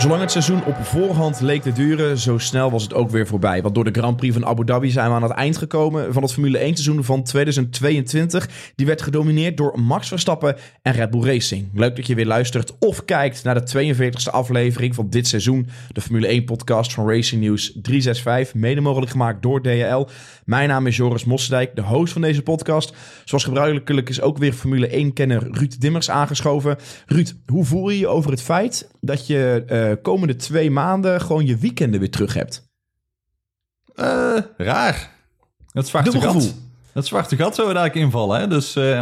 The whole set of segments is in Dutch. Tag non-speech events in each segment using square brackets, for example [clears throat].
Zolang het seizoen op voorhand leek te duren, zo snel was het ook weer voorbij. Want door de Grand Prix van Abu Dhabi zijn we aan het eind gekomen van het Formule 1 seizoen van 2022. Die werd gedomineerd door Max Verstappen en Red Bull Racing. Leuk dat je weer luistert of kijkt naar de 42e aflevering van dit seizoen. De Formule 1 podcast van Racing News 365, mede mogelijk gemaakt door DHL. Mijn naam is Joris Mossendijk, de host van deze podcast. Zoals gebruikelijk is ook weer Formule 1-kenner Ruud Dimmers aangeschoven. Ruud, hoe voel je je over het feit dat je uh, komende twee maanden gewoon je weekenden weer terug hebt? Uh, raar. Het zwarte gat. Het zwarte gat zou we daar invallen. Hè? Dus, uh,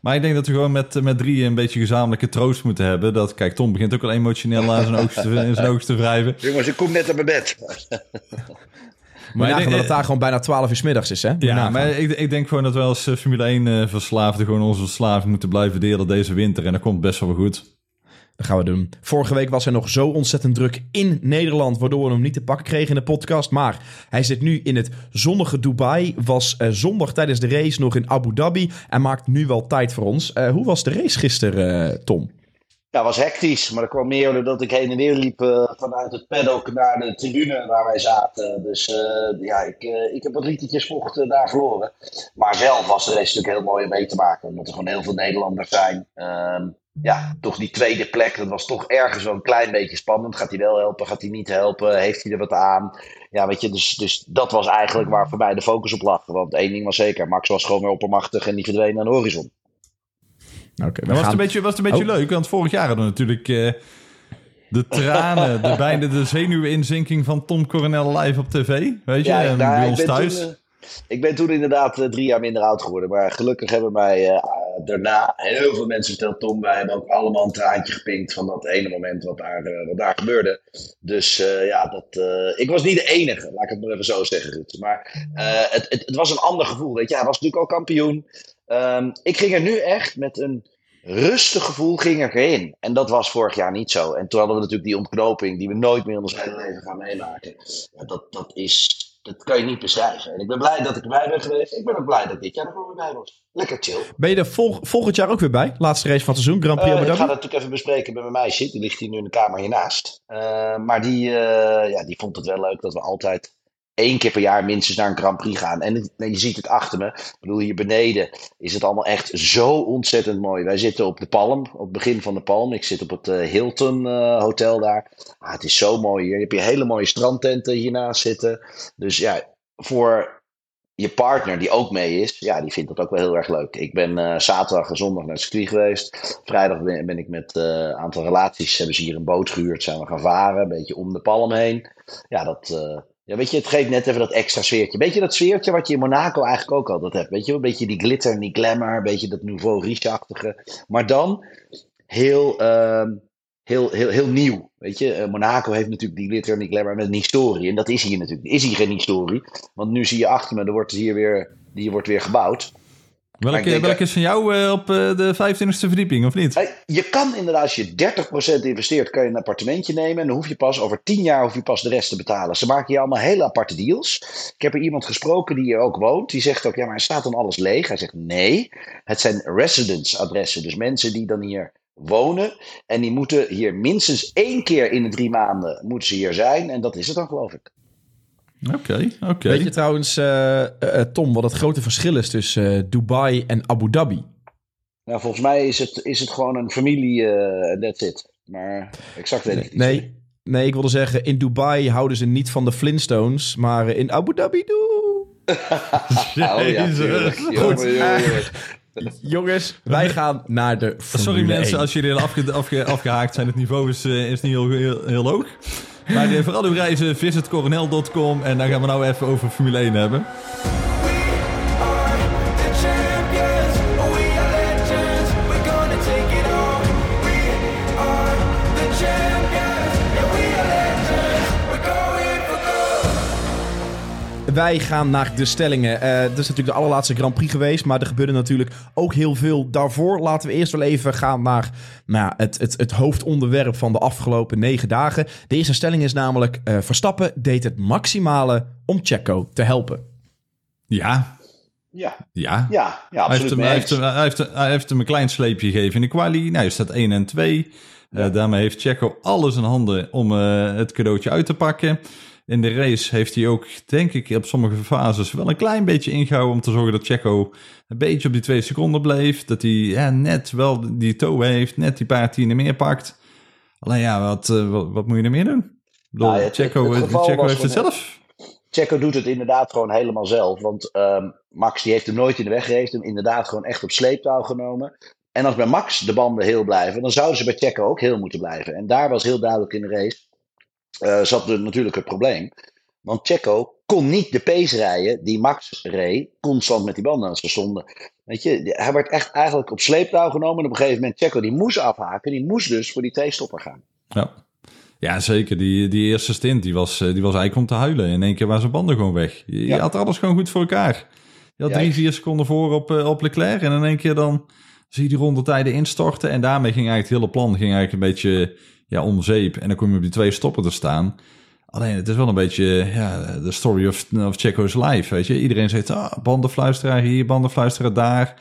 maar ik denk dat we gewoon met, met drie een beetje gezamenlijke troost moeten hebben. Dat, kijk, Tom begint ook al emotioneel aan zijn oogst te, [laughs] zijn oogst te wrijven. Jongens, ik kom net uit mijn bed. [laughs] Maar ik denk dat het daar gewoon bijna 12 uur s middags is, hè? ja, maar ik, ik, denk gewoon dat we als Formule 1 uh, verslaafden gewoon onze verslaving moeten blijven delen deze winter. En dat komt best wel goed. Dat gaan we doen. Vorige week was hij nog zo ontzettend druk in Nederland, waardoor we hem niet te pakken kregen in de podcast. Maar hij zit nu in het zonnige Dubai, was uh, zondag tijdens de race nog in Abu Dhabi en maakt nu wel tijd voor ons. Uh, hoe was de race gisteren, uh, Tom? Ja, was hectisch, maar dat kwam meer doordat ik heen en weer liep vanuit het paddock naar de tribune waar wij zaten. Dus ja, ik, ik heb wat litertjes vocht daar verloren. Maar zelf was de race natuurlijk heel mooi om mee te maken, omdat er gewoon heel veel Nederlanders zijn. Ehm, ja, toch die tweede plek, dat was toch ergens wel een klein beetje spannend. Gaat hij wel helpen, gaat hij niet helpen, heeft hij er wat aan? Ja, weet je, dus, dus dat was eigenlijk waar voor mij de focus op lag. Want één ding was zeker, Max was gewoon weer oppermachtig en die verdween aan de horizon. Oké, okay, was, het een beetje, was het een beetje oh. leuk, want vorig jaar hadden we natuurlijk uh, de tranen, [laughs] de, bijna de zenuwinzinking van Tom Coronel live op tv, weet je, ja, en nou, bij ons thuis. Toen, uh, ik ben toen inderdaad uh, drie jaar minder oud geworden, maar gelukkig hebben mij daarna heel veel mensen verteld, Tom, wij hebben ook allemaal een traantje gepinkt van dat ene moment wat daar, uh, wat daar gebeurde. Dus ja, dat, ik was niet de enige, laat ik het maar even zo zeggen. Maar het, het, het, was een ander gevoel, weet je. Hij was natuurlijk al kampioen. Um, ik ging er nu echt met een rustig gevoel ging ik erin. En dat was vorig jaar niet zo. En toen hadden we natuurlijk die ontknoping die we nooit meer in ons hele leven gaan meemaken. Ja, dat, dat is dat kan je niet beschrijven. En ik ben blij dat ik erbij ben geweest. Ik ben ook blij dat dit jaar er gewoon bij was. Lekker chill. Ben je er vol, volgend jaar ook weer bij? Laatste race van het seizoen, Grand Prix uh, Ik ga dat natuurlijk even bespreken met mijn meisje. Die ligt hier nu in de kamer hiernaast. Uh, maar die, uh, ja, die vond het wel leuk dat we altijd één keer per jaar minstens naar een Grand Prix gaan. En je ziet het achter me. Ik bedoel, hier beneden is het allemaal echt zo ontzettend mooi. Wij zitten op de Palm, op het begin van de Palm. Ik zit op het uh, Hilton uh, Hotel daar. Ah, het is zo mooi hier. Je hebt hier hele mooie strandtenten hiernaast zitten. Dus ja, voor je partner die ook mee is, ja, die vindt dat ook wel heel erg leuk. Ik ben uh, zaterdag en zondag naar het circuit geweest. Vrijdag ben, ben ik met een aantal relaties, hebben ze hier een boot gehuurd, zijn we gaan varen, een beetje om de palm heen. Ja, dat, ja, weet je, het geeft net even dat extra sfeertje. Weet je dat sfeertje wat je in Monaco eigenlijk ook altijd hebt? Weet je, een beetje die glitter en die glamour, een beetje dat nouveau riche-achtige. Maar dan heel, uh, heel, heel, heel nieuw. Weet je, uh, Monaco heeft natuurlijk die glitter en die glamour met een historie. En dat is hier natuurlijk. Is hier geen historie. Want nu zie je achter me, er wordt hier weer, die wordt weer gebouwd. Welke, welke is van jou uh, op uh, de 25e verdieping, of niet? Je kan inderdaad, als je 30% investeert, kan je een appartementje nemen. En dan hoef je pas over 10 jaar hoef je pas de rest te betalen. Ze maken je allemaal hele aparte deals. Ik heb er iemand gesproken die hier ook woont. Die zegt ook, ja, maar staat dan alles leeg? Hij zegt, nee, het zijn residence adressen. Dus mensen die dan hier wonen. En die moeten hier minstens één keer in de drie maanden moeten ze hier zijn. En dat is het dan, geloof ik. Oké, oké. Weet je trouwens, uh, uh, Tom, wat het grote verschil is tussen uh, Dubai en Abu Dhabi? Nou, volgens mij is het, is het gewoon een familie, that's it. Maar exact weet ik niet. Nee, nee, ik wilde zeggen, in Dubai houden ze niet van de Flintstones, maar in Abu Dhabi doe. [laughs] oh, ja, Goed. Jongens, wij gaan naar de Formule Sorry mensen, 1. als jullie afge, afge, afgehaakt zijn. Het niveau is, is niet heel, heel, heel hoog. Maar uh, voor alle reizen, visitcoronel.com. En dan gaan we nou even over Formule 1 hebben. Wij gaan naar de stellingen. Uh, dat is natuurlijk de allerlaatste Grand Prix geweest. Maar er gebeurde natuurlijk ook heel veel daarvoor. Laten we eerst wel even gaan naar nou, het, het, het hoofdonderwerp van de afgelopen negen dagen. De eerste stelling is namelijk: uh, Verstappen deed het maximale om Checo te helpen. Ja. Ja. Ja. Ja, ja hij, heeft hem, hij, heeft hem, hij, heeft, hij heeft hem een klein sleepje gegeven in de quali. Nou, hij staat 1 en 2. daarmee heeft Checo alles in handen om het cadeautje uit te pakken. In de race heeft hij ook, denk ik, op sommige fases wel een klein beetje ingehouden om te zorgen dat Checo een beetje op die twee seconden bleef. Dat hij ja, net wel die toe heeft, net die paar tienen meer pakt. Alleen ja, wat, wat, wat moet je er meer doen? Bedoel, nou Checo, Checo heeft het zelf. Checo doet het inderdaad gewoon helemaal zelf. Want ehm, Max die heeft hem nooit in de weg gereden. Hem inderdaad gewoon echt op sleeptouw genomen. En als bij Max de banden heel blijven, dan zouden ze bij Checo ook heel moeten blijven. En daar was heel duidelijk in de race. Uh, zat er natuurlijk het probleem. Want Checo kon niet de pace rijden die Max reed, constant met die banden aan stonden. Weet je, hij werd echt eigenlijk op sleeptouw genomen. En op een gegeven moment, Checo die moest afhaken. Die moest dus voor die twee-stopper gaan. Ja. Ja, zeker. Die, die eerste stint, die was, eh, die was eigenlijk om te huilen. In één keer waren zijn banden gewoon weg. Je, had alles gewoon goed voor elkaar. Je had drie, vier seconden voor op, uh, op Leclerc. En in één keer dan zie je die rondetijden instorten. En daarmee ging eigenlijk het hele plan ging eigenlijk een beetje ja, om zeep. En dan kom je op die twee stoppen te staan. Alleen het is wel een beetje ja, de story of, of Checo's life, weet je. Iedereen zegt, ah, bandenfluisteraar hier, bandenfluisteraar daar.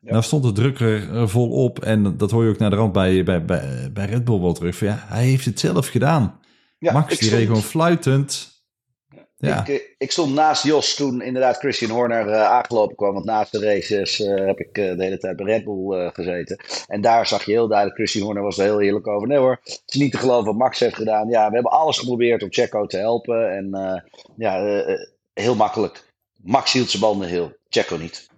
Ja. Nou stond de drukker er vol op. En dat hoor je ook naar de rand bij, bij, bij, bij Red Bull wel terug. Ja, hij heeft het zelf gedaan. Ja, Max die reed gewoon fluitend. Ja. Ik, eh, ik, stond naast Jos toen inderdaad Christian Horner uh, aangelopen kwam. Want naast de races uh, heb ik de hele tijd bij Red Bull gezeten. En daar zag je heel duidelijk, Christian Horner was er heel eerlijk over. Nee hoor, het is niet te geloven wat Max heeft gedaan. Ja, we hebben alles geprobeerd om Checo te helpen. En ja, heel makkelijk. Max hield zijn banden heel, Checo niet.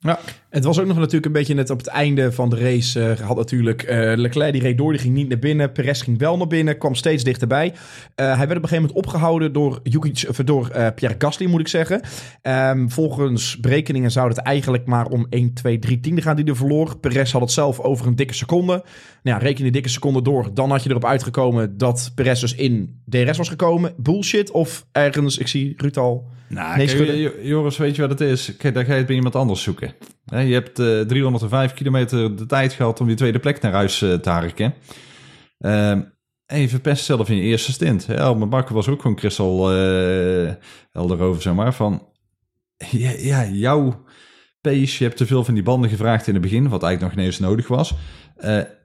Ja. Het was ook nog natuurlijk een beetje net op het einde van de race. Uh, had natuurlijk uh, Leclerc die reed door, die ging niet naar binnen. Perez ging wel naar binnen, kwam steeds dichterbij. Uh, hij werd op een gegeven moment opgehouden door, Yuki, door Pierre Gasly, moet ik zeggen. Um, volgens berekeningen zou het eigenlijk maar om 1, 2, 3 tienden gaan die er verloor. Perez had het zelf over een dikke seconde. Nou ja, reken die dikke seconde door. Dan had je erop uitgekomen dat Perez dus in DRS was gekomen. Bullshit of ergens, ik zie Ruud al... Nou, nee, Joris, weet je wat het is? Kijk, daar ga je het bij iemand anders zoeken. Je hebt uh, eh, 305 kilometer de tijd gehad om die tweede plek naar huis uh, te harken. Uh, en je verpest zelf in je eerste stint. Ja, mijn bakker was ook gewoon kristal uh, helder over, zeg maar. Van, ja, ja, jouw pace, je hebt te veel van die banden gevraagd in het begin, wat eigenlijk nog ineens nodig was.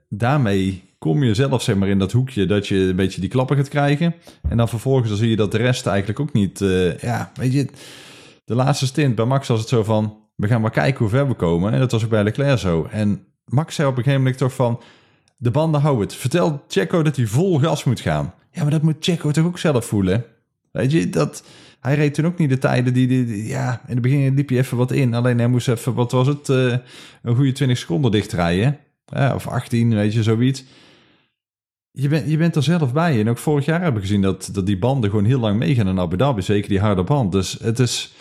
daarmee kom je zelf zeg maar in dat hoekje dat je een beetje die klappen gaat krijgen. En dan vervolgens dan zie je dat de rest eigenlijk ook niet... ja, weet je, de laatste stint bij Max was het zo van we gaan maar kijken hoe ver we komen. En dat was ook bij Leclerc zo. En Max zei op een gegeven moment toch van, de banden hou het. Vertel Checo dat hij vol gas moet gaan. Ja, maar dat moet Checo toch ook zelf voelen? Weet je, dat... Hij reed toen ook niet de tijden die, die, ja, in het begin liep hij even wat in. Alleen hij moest even, wat was het, uh, een goede 20 seconden dichtrijden. Of 18, weet je, zoiets. Je, bent je bent er zelf bij. En ook vorig jaar hebben we gezien dat, dat die banden gewoon heel lang meegaan in Abu Dhabi. Zeker die harde band. Dus het is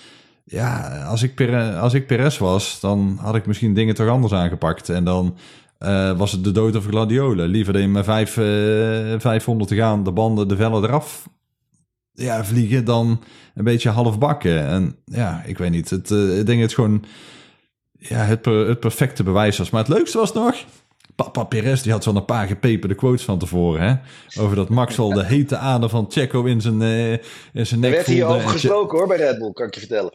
ja, als ik, als ik Perez was, dan had ik misschien dingen toch anders aangepakt. En dan uh, was het de dood of gladiolen. Liever dan met vijf, uh, eh, 500 te gaan, de banden, de vellen eraf ja, vliegen, dan een beetje half bakken. En ja, ik weet niet. Het, uh, ik denk het gewoon ja, het, het perfecte bewijs was. Maar het leukste was nog, Papa Perez die had zo'n een paar gepeperde quotes van tevoren. Hè? Over dat Max wel de hete adem van Checo in zijn, uh, in zijn nek Er werd hier over gesproken hoor bij Red Bull, kan ik je vertellen.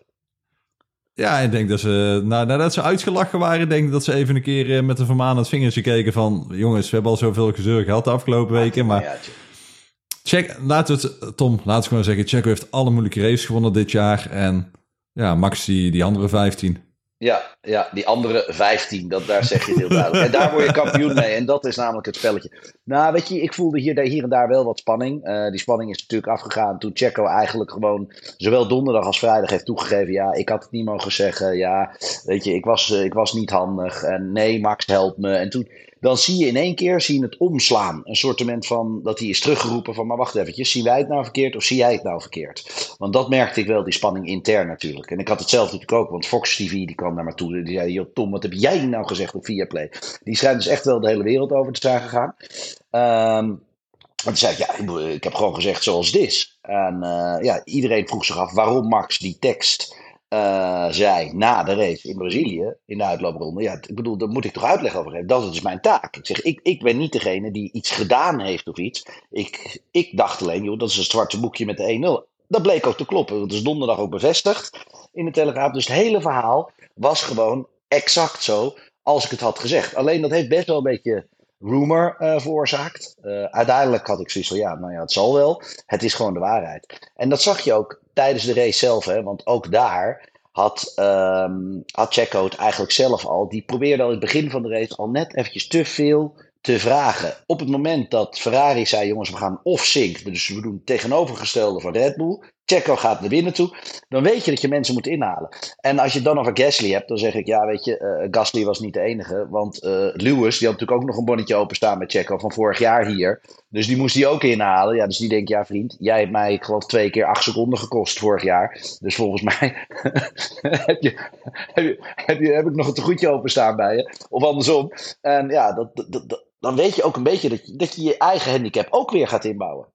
Ja, ik denk dat ze, nou, nadat ze uitgelachen waren, denk ik dat ze even een keer eh, met een vermanend vingertje keken van, jongens, we hebben al zoveel gezeur gehad de afgelopen weken, maar check, laten we het, Tom, laten we gewoon zeggen, Checo heeft alle moeilijke races gewonnen dit jaar en ja, Max die, die andere 15. Ja, ja, die andere 15, dat, daar zeg je het heel duidelijk. En daar word je kampioen mee. En dat is namelijk het spelletje. Nou, weet je, ik voelde hier, hier en daar wel wat spanning. Uh, die spanning is natuurlijk afgegaan toen Checo eigenlijk gewoon zowel donderdag als vrijdag heeft toegegeven. Ja, ik had het niet mogen zeggen. Ja, weet je, ik was, uh, ik was niet handig. En nee, Max helpt me. En toen dan zie je in één keer zie je het omslaan. Een soort van dat hij is teruggeroepen van, maar wacht eventjes, zien wij het nou verkeerd of zie jij het nou verkeerd? Want dat merkte ik wel, die spanning intern natuurlijk. En ik had het zelf natuurlijk ook, want Fox TV die kwam naar me toe. Die zei, joh Tom, wat heb jij nou gezegd op Viaplay? Die schijnt dus echt wel de hele wereld over te zijn gegaan. Um, toen zei ik, ja, ik heb gewoon gezegd zoals is. En uh, ja, iedereen vroeg zich af waarom Max die tekst uh, zei na de race in Brazilië, in de uitloopronde. Ja, ik bedoel, daar moet ik toch uitleg over geven. Dat is dus mijn taak. Ik zeg, ik, ik ben niet degene die iets gedaan heeft of iets. Ik, ik dacht alleen, joh, dat is een zwarte boekje met de 1-0. Dat bleek ook te kloppen. Dat is donderdag ook bevestigd in de Telegraaf. Dus het hele verhaal was gewoon exact zo als ik het had gezegd. Alleen dat heeft best wel een beetje rumor uh, veroorzaakt. Uh, uiteindelijk had ik zoiets van, ja, nou ja, het zal wel. Het is gewoon de waarheid. En dat zag je ook tijdens de race zelf, hè, want ook daar had, um, had Checo het eigenlijk zelf al. Die probeerde al in het begin van de race al net eventjes te veel te vragen. Op het moment dat Ferrari zei: jongens, we gaan off-sync, dus we doen het tegenovergestelde van Red Bull. Checo gaat naar binnen toe. Dan weet je dat je mensen moet inhalen. En als je dan over Gasly hebt, dan zeg ik: ja, weet je, uh, Gasly was niet de enige. Want uh, Lewis, die had natuurlijk ook nog een bonnetje openstaan met Checo van vorig jaar hier. Dus die moest hij ook inhalen. Ja, dus die denkt: ja, vriend, jij hebt mij, ik geloof, twee keer acht seconden gekost vorig jaar. Dus volgens mij [laughs] heb, je, heb, je, heb, ik nog een tegoedje openstaan bij je. Of andersom. En ja, dat, dan weet je ook een beetje dat dat je je eigen handicap ook weer gaat inbouwen.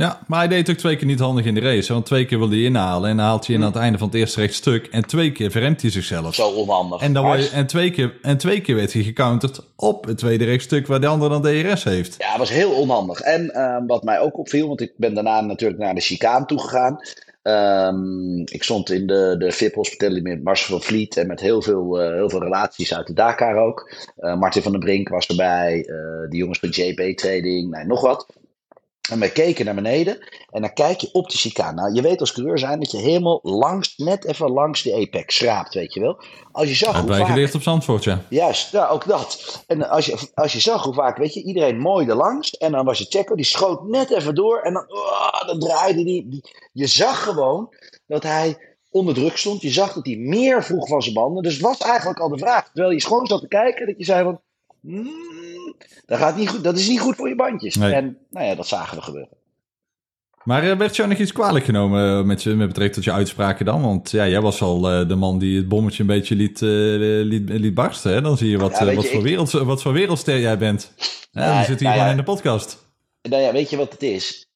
Ja, maar hij deed ook twee keer niet handig in de race. Want twee keer wilde hij inhalen en dan haalt hij in aan het einde van het eerste rechtstuk. En twee keer verremt hij zichzelf. Zo onhandig. En, dan word je, en, twee keer, en twee keer werd hij gecounterd op het tweede rechtstuk waar de andere dan DRS heeft. Ja, dat was heel onhandig. En uh, wat mij ook opviel, want ik ben daarna natuurlijk naar de chicane toegegaan. Um, ik stond in de, de VIP Hospitality met Marcel van Vliet en met heel veel, uh, heel veel relaties uit de Dakar ook. Uh, Martin van den Brink was erbij, uh, de jongens van JP Trading, nee, nog wat. En wij keken naar beneden en dan kijk je op de chicane. Nou, je weet als coureur zijn dat je helemaal langs, net even langs de apex schraapt, weet je wel. Als je zag hoe vaak... geleerd op Zandvoort, ja. Juist, ja, ook dat. En als je, als je zag hoe vaak, weet je, iedereen mooi erlangs. En dan was je Checo, die schoot net even door en dan, oh, dan draaide die, die. Je zag gewoon dat hij onder druk stond. Je zag dat hij meer vroeg van zijn banden. Dus het was eigenlijk al de vraag. Terwijl je gewoon zat te kijken, dat je zei van... Mm, dat, gaat niet goed, dat is niet goed voor je bandjes. En nou ja, dat zagen we gebeuren. Maar uh, werd jou nog iets kwalijk genomen eh, met, je, met betrekking tot je uitspraken dan? Want ja, jij was al uh, de man die het bommetje een beetje liet, liet, liet barsten. Hè? Dan zie je wat, ja, wat, je, voor ik... wereld, wat voor wereldster jij bent. Ja, dan zit hier nou gewoon in de podcast. Nou ja, weet je wat het is?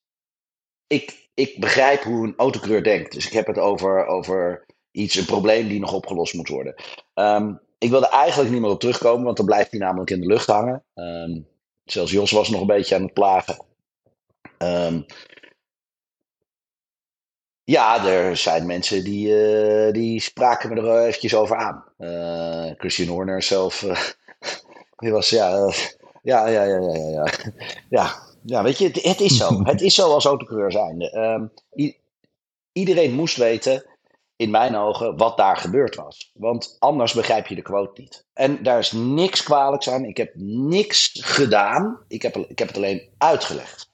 Ik, ik begrijp hoe een autocreur denkt. Dus ik heb het over, over iets, een probleem die nog opgelost moet worden. Um, ik wilde eigenlijk niet meer op terugkomen, want dan blijft hij namelijk in de lucht hangen. Um, zelfs Jos was nog een beetje aan het plagen. Um, ja, er zijn mensen die, uh, die spraken me er eventjes over aan. Uh, Christian Horner zelf, uh, [laughs] die was, ja, ja, ja, ja, ja, ja, ja. Ja, weet je, het, het is zo. [laughs] het is zo als autocoureur zijnde. Um, iedereen moest weten in mijn ogen wat daar gebeurd was. Want anders begrijp je de quote niet. En daar is niks kwalijks aan. Ik heb niks gedaan. Ik heb, ik heb het alleen uitgelegd.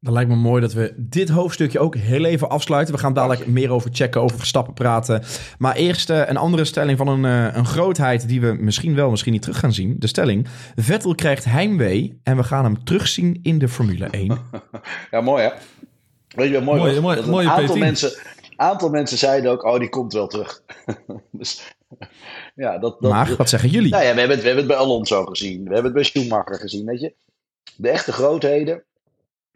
Dan lijkt me mooi dat we dit hoofdstukje ook heel even afsluiten. We gaan dadelijk meer over checken, over Verstappen praten. Maar eerst uh, een andere stelling van een, uh, een grootheid die we misschien wel, misschien niet terug gaan zien. De stelling, Vettel krijgt heimwee en we gaan hem terugzien in de Formule 1. [laughs] ja, mooi hè? Weet je wat mooi, aantal mensen, aantal mensen zeiden ook, oh, die komt wel terug. [laughs] dus, ja, dat, dat, maar, wat zeggen jullie? Nou ja, we hebben, het, we hebben het bij Alonso gezien. We hebben het bij Schumacher gezien, weet je. De echte grootheden.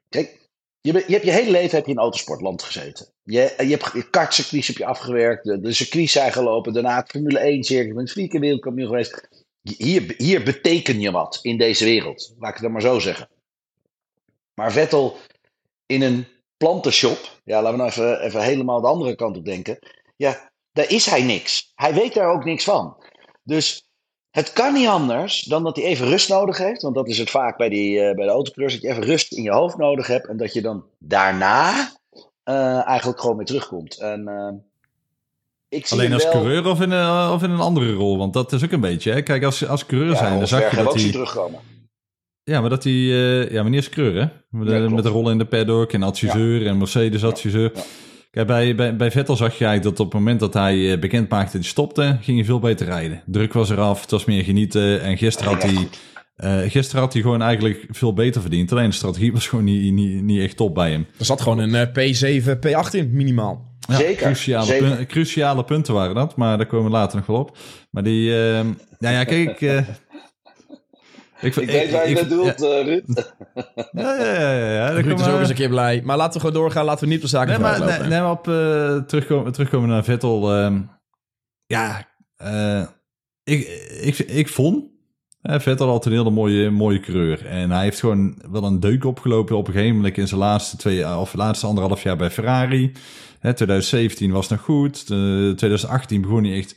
Kijk, je, je hebt je hele leven heb je in autosportland gezeten. Je, je hebt je kartcircuits heb je afgewerkt, de, de circuits zijn gelopen, daarna het Formule 1 circuit, je bent vier keer wereldkampioen geweest. Hier, hier beteken je wat in deze wereld, laat ik het dan maar zo zeggen. Maar Vettel in een plantenshop, ja, laten we nou even, even helemaal de andere kant op denken. Ja, daar is hij niks. Hij weet daar ook niks van. Dus het kan niet anders dan dat hij even rust nodig heeft. Want dat is het vaak bij, die, uh, bij de autocross. Dat je even rust in je hoofd nodig hebt. En dat je dan daarna uh, eigenlijk gewoon weer terugkomt. En, uh, ik zie Alleen als wel... coureur of in, een, of in een andere rol? Want dat is ook een beetje. Hè? Kijk, als, als coureur ja, zijn, dan zag je dat hij... terugkomen. Ja, maar dat hij... Uh, ja, meneer Screur, hè? Met, ja, met de rollen in de paddock en adviseur en Mercedes-adviseur. Kijk, bij, bij, bij Vettel zag je eigenlijk dat op het moment dat hij eh, bekend maakte die stopte, ging hij veel beter rijden. Druk was eraf, het was meer genieten. En gisteren had hij... Uh, gisteren had hij gewoon eigenlijk veel beter verdiend. Alleen de strategie was gewoon niet, niet, niet echt top bij hem. Er zat gewoon een P7, P8 in, minimaal. Ja, zeker, cruciale, zeker. Pun cruciale punten waren dat, maar daar komen we later nog wel op. Maar die, uh, nou ja, kijk, uh, ik, ik weet waar je bedoelt, ja. uh, Ruud. [laughs] Ja, ja, ja. ja, ja. Ruud is ook eens een keer blij. Maar laten we gewoon doorgaan. Laten we niet op de zaken nee, maar, nee, nee, maar op uh, terugkomen, terugkomen naar Vettel. Uh, ja, uh, ik, ik, ik vond Vettel altijd een hele mooie, mooie coureur. En hij heeft gewoon wel een deuk opgelopen op een gegeven moment in zijn laatste twee of laatste anderhalf jaar bij Ferrari. Hè, 2017 was nog goed. 2018 begon hij echt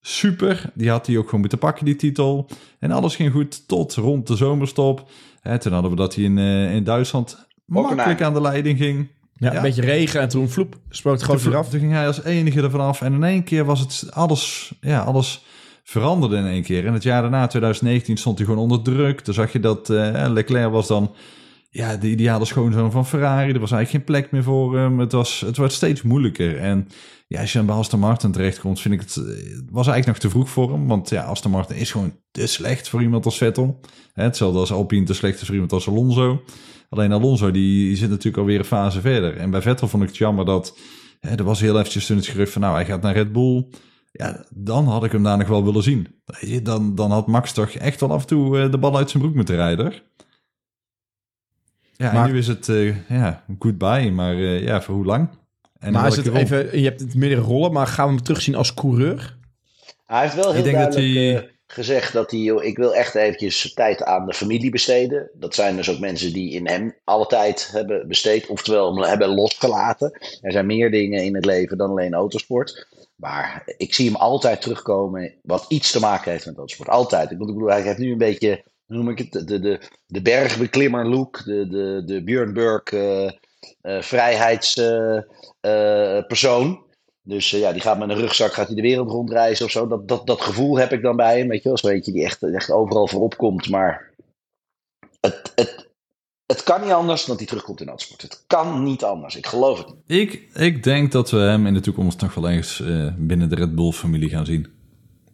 super. Die had hij ook gewoon moeten pakken, die titel. En alles ging goed tot rond de zomerstop. Hè, toen hadden we dat hij in, uh, in Duitsland makkelijk aan de leiding ging. Ja, een beetje regen en toen vloep, spoot het gewoon eraf. Toen ging hij als enige ervan af. En in één keer was het alles, ja, alles veranderde in één keer. En het jaar daarna, 2019, stond hij gewoon onder druk. Toen zag je dat uh, Leclerc was dan ja, de ideale schoonzoon van Ferrari. Er was eigenlijk geen plek meer voor hem. Het, was, het wordt steeds moeilijker. En ja, als je bij Aston Martin terechtkomt, vind ik het... was eigenlijk nog te vroeg voor hem. Want ja, Aston Martin is gewoon te slecht voor iemand als Vettel. Hetzelfde als Alpine te slecht is voor iemand als Alonso. Alleen Alonso, die, zit natuurlijk alweer een fase verder. En bij Vettel vond ik het jammer dat... Hè, er was heel eventjes toen het gerucht van... Nou, hij gaat naar Red Bull... Ja, dan had ik hem daar nog wel willen zien. Dan, dan had Max toch echt wel af en toe eh, de bal uit zijn broek moeten rijden. Ja, maar, en nu is het uh, ja, goodbye, maar uh, ja, voor hoe lang? En maar is het even, je hebt het meerdere rollen, maar gaan we hem terugzien als coureur? Hij heeft wel heel ik duidelijk dat hij... uh, gezegd dat hij, ik wil echt eventjes tijd aan de familie besteden. Dat zijn dus ook mensen die in hem alle tijd hebben besteed, oftewel hebben losgelaten. Er zijn meer dingen in het leven dan alleen autosport. Maar ik zie hem altijd terugkomen wat iets te maken heeft met autosport. Altijd. Ik bedoel, hij heeft nu een beetje noem ik het, de, de, de bergbeklimmer look, de, de, de Björn Burg uh, uh, vrijheidspersoon. dus ja, die gaat met een rugzak gaat hij de wereld rondreizen of zo. Dat, dat, dat gevoel heb ik dan bij hem, weet je wel. Zo weet je, die echt, echt overal voorop komt. Maar het, het, het kan niet anders dan dat hij terugkomt in autosport. Het kan niet anders. Ik geloof het niet. Ik, ik denk dat we hem in de toekomst nog wel eens binnen de Red Bull-familie gaan zien.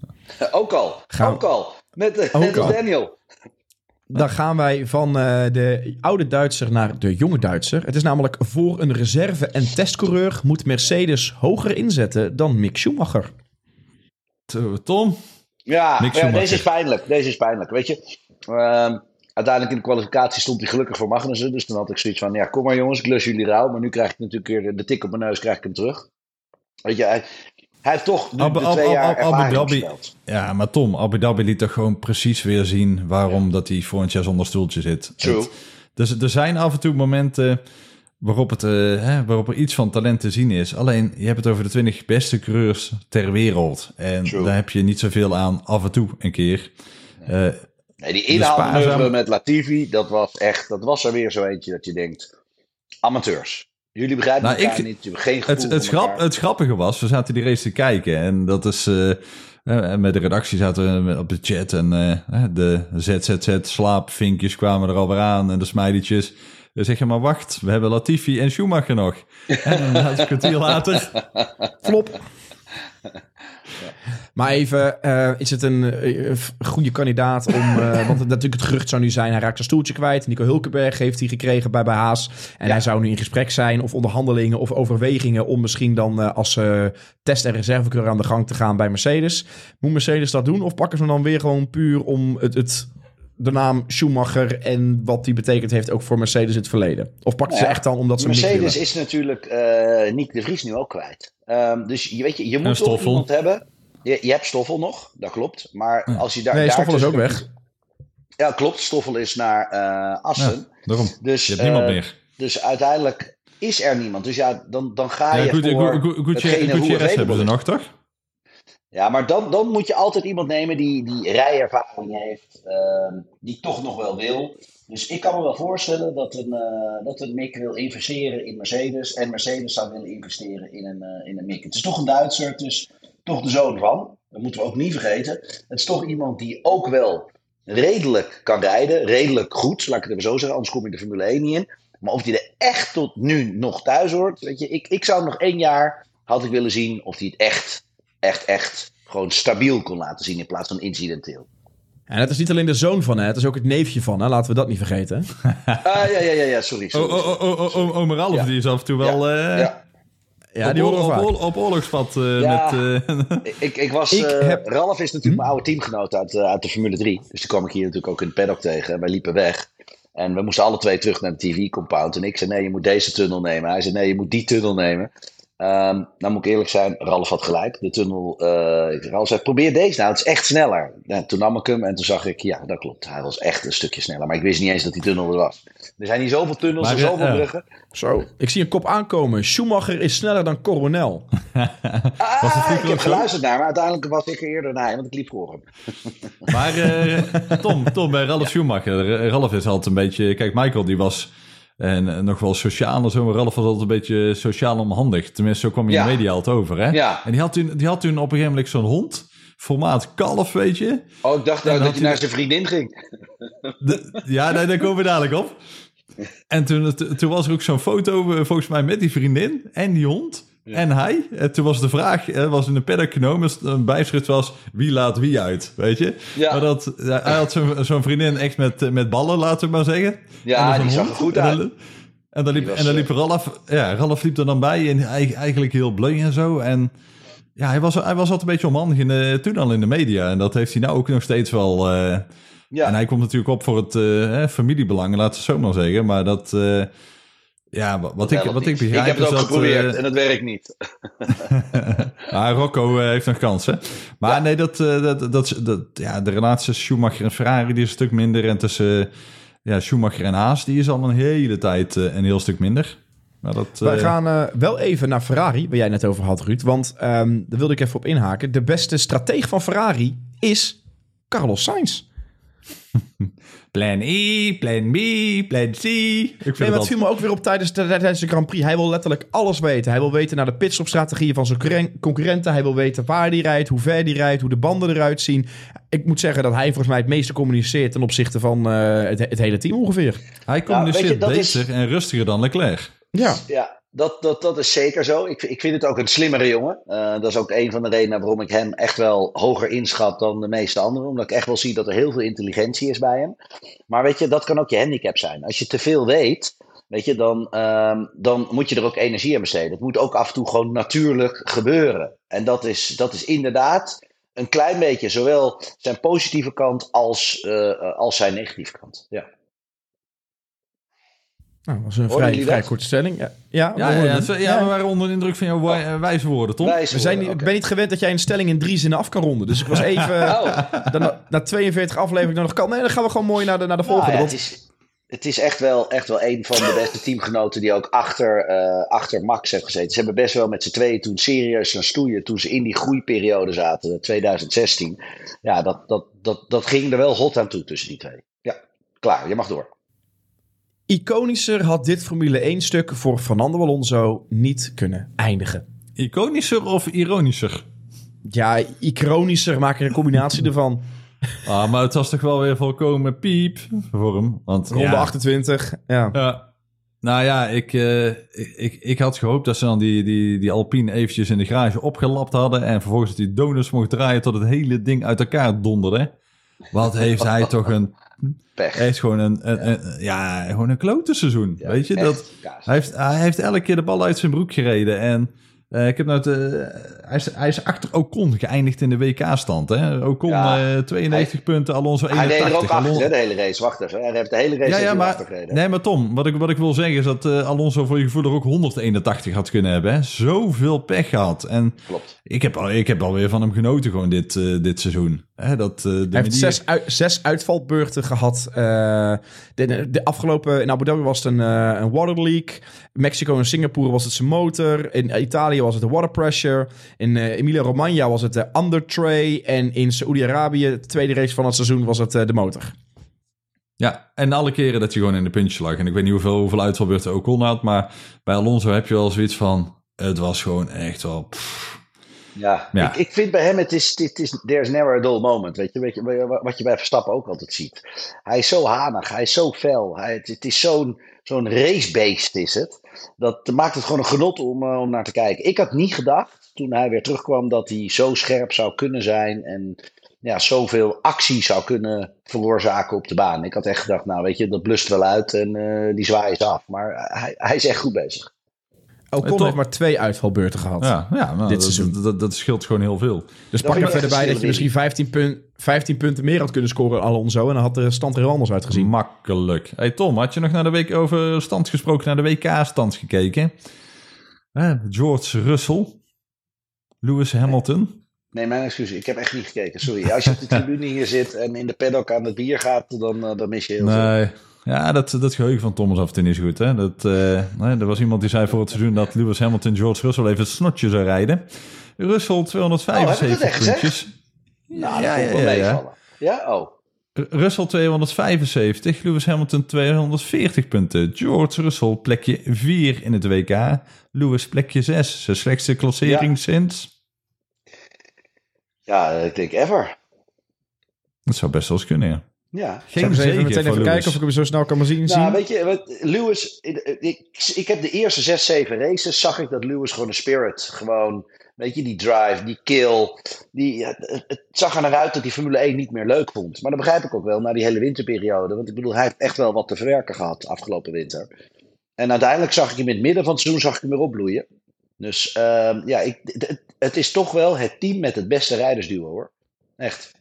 [laughs] ook al, gaan... ook al. Met, met Daniel. Dan gaan wij van uh, de oude Duitser naar de jonge Duitser. Het is namelijk voor een reserve- en testcoureur moet Mercedes hoger inzetten dan Mick Schumacher. Tom? Ja, ja deze is pijnlijk. Deze is pijnlijk. Weet je, uh, uiteindelijk in de kwalificatie stond hij gelukkig voor Magnussen. Dus dan had ik zoiets van, ja, kom maar jongens, ik lus jullie rauw. Maar nu krijg ik natuurlijk weer de tik op mijn neus, krijg ik hem terug. Weet je, hij heeft toch nu Abu, de twee jaar Abu Dhabi, Ja, maar Tom, Abu Dhabi liet toch gewoon precies weer zien waarom dat hij volgend jaar zonder stoeltje zit. True. dus er zijn af en toe momenten waarop, het, uh, hè, waarop er iets van talent te zien is. Alleen, je hebt het over de 20 beste coureurs ter wereld. En daar heb je niet zoveel aan af en toe een keer. Uh, nee die inhaalmanoeuvre met Latifi, dat was echt, dat was er weer zo eentje dat je denkt, amateurs. Jullie begrijpen nou, elkaar ik, niet, je hebt geen gevoel het, het, grap, het grappige was, we zaten die race te kijken en dat is... Uh, met de redactie zaten we op de chat en uh, de ZZZ slaapvinkjes kwamen er alweer aan en de smileytjes. Dan zeg je maar wacht, we hebben Latifi en Schumacher nog. en dan een kwartier later, [laughs] flop. Maar even, uh, is het een uh, goede kandidaat om... Uh, [laughs] want natuurlijk het gerucht zou nu zijn, hij raakt zijn stoeltje kwijt. Nico Hulkenberg heeft hij gekregen bij, bij Haas. En hij zou nu in gesprek zijn of onderhandelingen of overwegingen... om misschien dan als test- en reservekeur aan de gang te gaan bij Mercedes. Moet Mercedes dat doen of pakken ze dan weer gewoon puur om het... het de naam Schumacher en wat die betekend heeft ook voor Mercedes in het verleden? Of pakken ze echt dan omdat ze Mercedes is natuurlijk uh, Nick de Vries nu ook kwijt. Um, dus je, weet je, je moet toch iemand hebben je, je hebt Stoffel nog, dat klopt. Maar als je daar. Nee, Stoffel is ook weg. Ja, klopt. Stoffel is naar uh, Assen. Ja, daarom. Dus, je hebt niemand uh, meer. Dus uiteindelijk is er niemand. Dus ja, dan, dan ga je. Ja, goed, voor goed, goed, hebben ze nog, toch? Ja, maar dan, dan moet je altijd iemand nemen die, die rijervaring heeft, uh, die toch nog wel wil. Dus ik kan me wel voorstellen dat een, uh, dat een Mick wil investeren in Mercedes en Mercedes zou willen investeren in een, uh, in een Mick. Het is toch een Duitser, dus toch de zoon van. Dat moeten we ook niet vergeten. Het is toch iemand die ook wel redelijk kan rijden. Redelijk goed, laat ik het even zo zeggen. Anders kom je de Formule 1 niet in. Maar of hij er echt tot nu nog thuis hoort. Weet je, ik, ik zou nog één jaar had ik willen zien of hij het echt, echt, echt gewoon stabiel kon laten zien in plaats van incidenteel. En het is niet alleen de zoon van, hè, het is ook het neefje van, hè? laten we dat niet vergeten. Uh, [laughs] ja, ja, ja, ja, sorry. sorry, oh, Ralf, die is af en toe wel... Ja, uh... ja. Ja, die horen op, op, op oorlogspad uh, ja, met... Uh... ik, ik was... Ik uh, heb... Ralf is natuurlijk hm? mijn oude teamgenoot uit, uit de Formule 3. Dus die kwam ik hier natuurlijk ook in het paddock tegen. En wij liepen weg. En we moesten alle twee terug naar de TV-compound. En ik zei, nee, je moet deze tunnel nemen. Hij zei, nee, je moet die tunnel nemen. Um, nou moet ik eerlijk zijn, Ralf had gelijk. De tunnel, uh, Ralf zei, probeer deze nou, het is echt sneller. En toen nam ik hem en toen zag ik, ja, dat klopt. Hij was echt een stukje sneller. Maar ik wist niet eens dat die tunnel er was. Er zijn niet zoveel tunnels en zoveel uh, bruggen. Zo, ik zie een kop aankomen. Schumacher is sneller dan Coronel. [laughs] ah, ik heb geluisterd naar, maar uiteindelijk was ik er eerder naar, want ik liep voor hem. maar uh, [laughs] Tom, Tom, bij Ralf Schumacher, Ralf is altijd een beetje... Kijk, Michael die was en nog wel sociaal en zo. Ralf was altijd een beetje sociaal onhandig. Tenminste, zo kwam je in de media altijd over. Hè? Ja. En die had, toen, die had toen op een gegeven moment zo'n hond. Formaat kalf, weet je. Oh, ik dacht nou dat je naar zijn vriendin ging. De, ja, nee, daar komen we dadelijk op. [laughs] En toen, toen was er ook zo'n foto, eh, volgens mij, met die vriendin en die hond. En hij, en toen was de vraag, was in de paddock genomen, een bijschrift was, wie laat wie uit, weet je? Ja. Maar dat, hij had zo'n vriendin echt met, met ballen, laten we maar zeggen. Ja, die zag er goed uit. En, en dan liep, en dan liep Ralf, ja, Ralf liep er dan bij en eigenlijk heel bleu en zo. En ja, hij was, hij was altijd een beetje onhandig in de, toen al in de media. En dat heeft hij nou ook nog steeds wel... Uh, ja. En hij komt natuurlijk op voor het uh, familiebelang, laten we het zo maar zeggen. Maar dat... Uh, ja, wat, ik, wat ik begrijp Ik heb het ook dat, geprobeerd uh, en het werkt niet. [laughs] ah, Rocco uh, heeft nog kansen. Maar ja. nee, dat, uh, dat, dat, dat, ja, de relatie tussen Schumacher en Ferrari die is een stuk minder. En tussen ja, Schumacher en Haas die is al een hele tijd een heel stuk minder. Maar dat, Wij gaan wel even naar Ferrari, waar jij net over had, Ruud. Want um, daar wilde ik even op inhaken. De beste strateeg van Ferrari is Carlos Sainz. [laughs] Plan E, plan B, plan C. Ik vind nee, het viel me ook weer op tijdens de, tijdens de Grand Prix. Hij wil letterlijk alles weten. Hij wil weten naar de pitstopstrategieën van zijn concurrenten. Hij wil weten waar hij rijdt, hoe ver hij rijdt, hoe de banden eruit zien. Ik moet zeggen dat hij volgens mij het meeste communiceert ten opzichte van uh, het, het, hele team ongeveer. Hij communiceert ja, je, beter is... en rustiger dan Leclerc. Ja. ja, dat, dat, dat is zeker zo. Ik, ik vind het ook een slimmere jongen. Uh, dat is ook een van de redenen waarom ik hem echt wel hoger inschat dan de meeste anderen. Omdat ik echt wel zie dat er heel veel intelligentie is bij hem. Maar weet je, dat kan ook je handicap zijn. Als je te veel weet, weet je, dan, uh, dan moet je er ook energie aan besteden. Het moet ook af en toe gewoon natuurlijk gebeuren. En dat is, dat is inderdaad een klein beetje zowel zijn positieve kant als, uh, als zijn negatieve kant. Ja. Nou, dat was een vrij, vrij korte stelling. Ja, ja, ja, ja, ja, ja, ja, we waren onder de indruk van jouw oh. wijze woorden, toch? Wijze we zijn woorden, niet, okay. Ik ben niet gewend dat jij een stelling in drie zinnen af kan ronden. Dus ik was [laughs] even... oh. dan, na 42 afleveringen nog kan. Nee, dan gaan we gewoon mooi naar de, naar de volgende. Nou, het, is, het is echt wel, echt wel een van de beste teamgenoten die ook achter, uh, achter Max heeft gezeten. Ze hebben best wel met z'n tweeën toen serieus gaan stoeien. Toen ze in die groeiperiode zaten, 2016. Ja, dat, dat, dat, dat ging er wel hot aan toe tussen die twee. Ja, klaar. Je mag door. Iconischer had dit Formule 1-stuk voor Fernando Alonso niet kunnen eindigen. Iconischer of ironischer? Ja, iconischer, maak er een combinatie [laughs] ervan. Ah, maar het was toch wel weer volkomen piep voor hem. Want, Ronde ja. 28, ja. ja. Nou ja, ik, uh, ik, ik had gehoopt dat ze dan die, die, die Alpine eventjes in de garage opgelapt hadden... en vervolgens die donuts mocht draaien tot het hele ding uit elkaar donderde. Wat heeft hij [laughs] toch een Pech. Hij heeft gewoon een, een, een, ja, gewoon een klote seizoen. Ja, weet je, dat, hij, heeft, hij heeft elke keer de bal uit zijn broek gereden. En uh, ik heb nou de, hij, is, hij is achter Ocon geëindigd in de WK-stand. Ocon ja, uh, 92 hij, punten, Alonso 81. Hij deed er ook achter, Alonso... de hele race. Wacht even, hij heeft de hele race ja, ja, maar, gereden. Nee, maar Tom, wat ik, wat ik wil zeggen is dat uh, Alonso voor je gevoel er ook 181 had kunnen hebben. Hè? Zoveel pech gehad. En Klopt. Ik heb, ik heb alweer van hem genoten gewoon dit, uh, dit seizoen. Hè, dat, uh, de hij heeft zes, uit, zes uitvalbeurten gehad. Uh, de, de, afgelopen in Abu Dhabi was het een, een water leak. Mexico en Singapore was het zijn motor. In Italië was het de water pressure. In Emilia Romagna was het de undertray. En in Saoedi-Arabië, de tweede race van het seizoen, was het de motor. Ja, en alle keren dat je gewoon in de puntje lag. En ik weet niet hoeveel, hoeveel uitvalbeurten Ocon had. Maar bij Alonso heb je wel zoiets van... Het was gewoon echt wel... Pff, ja, ja. Ik, ik, vind bij hem, het is, het is, there's never a dull moment. Weet je, weet je, wat je bij Verstappen ook altijd ziet. Hij is zo hanig, hij is zo fel. Hij, het, het is zo'n zo'n racebeest is het. Dat maakt het gewoon een genot om, uh, om naar te kijken. Ik had niet gedacht, toen hij weer terugkwam, dat hij zo scherp zou kunnen zijn. En ja, zoveel actie zou kunnen veroorzaken op de baan. Ik had echt gedacht, nou weet je, dat blust wel uit en uh, die zwaai is af. Maar hij, hij is echt goed bezig. Ocon heeft maar twee uitvalbeurten gehad ja, ja, nou, dit dat, seizoen. Dat, dat, dat, scheelt gewoon heel veel. Dus pak er verder bij dat je misschien 15, punt, 15 punten meer had kunnen scoren Alonso. En dan had de stand er heel anders uitgezien. Makkelijk. Hey Tom, had je nog naar de week over stand gesproken, naar de WK-stand gekeken? George Russell, Lewis Hamilton. Nee, mijn excuus. Ik heb echt niet gekeken. Sorry. Als je op de [laughs] tribune hier zit en in de paddock aan het bier gaat, dan, uh, dan mis je heel nee. Ja, dat, dat geheugen van Thomas af en toe is goed. Hè? Dat, uh, nee, er was iemand die zei voor het seizoen dat Lewis Hamilton George Russell even het snotje zou rijden. Russell 275 oh, puntjes. Nou, ja, ja, ja, ja. ja, oh. Russell 275, Lewis Hamilton 240 punten. George Russell plekje 4 in het WK. Lewis plekje 6. Zijn slechtste klassering sinds? Ja, ik denk ever. Dat zou best wel eens kunnen, ja. Ja. Geen even meteen even kijken of ik hem zo snel kan zien. Nou, weet je, Lewis, ik, ik heb de eerste 6, 7 races, zag ik dat Lewis gewoon een spirit, gewoon Weet je, die drive, die kill. Die, het, zag er naar uit dat die Formule 1 niet meer leuk vond. Maar dat begrijp ik ook wel na die hele winterperiode. Want ik bedoel, hij heeft echt wel wat te verwerken gehad afgelopen winter. En uiteindelijk zag ik hem in het midden van het seizoen zag ik hem weer opbloeien. Dus uh, ja, ik, het, het, is toch wel het team met het beste rijdersduo hoor. Echt.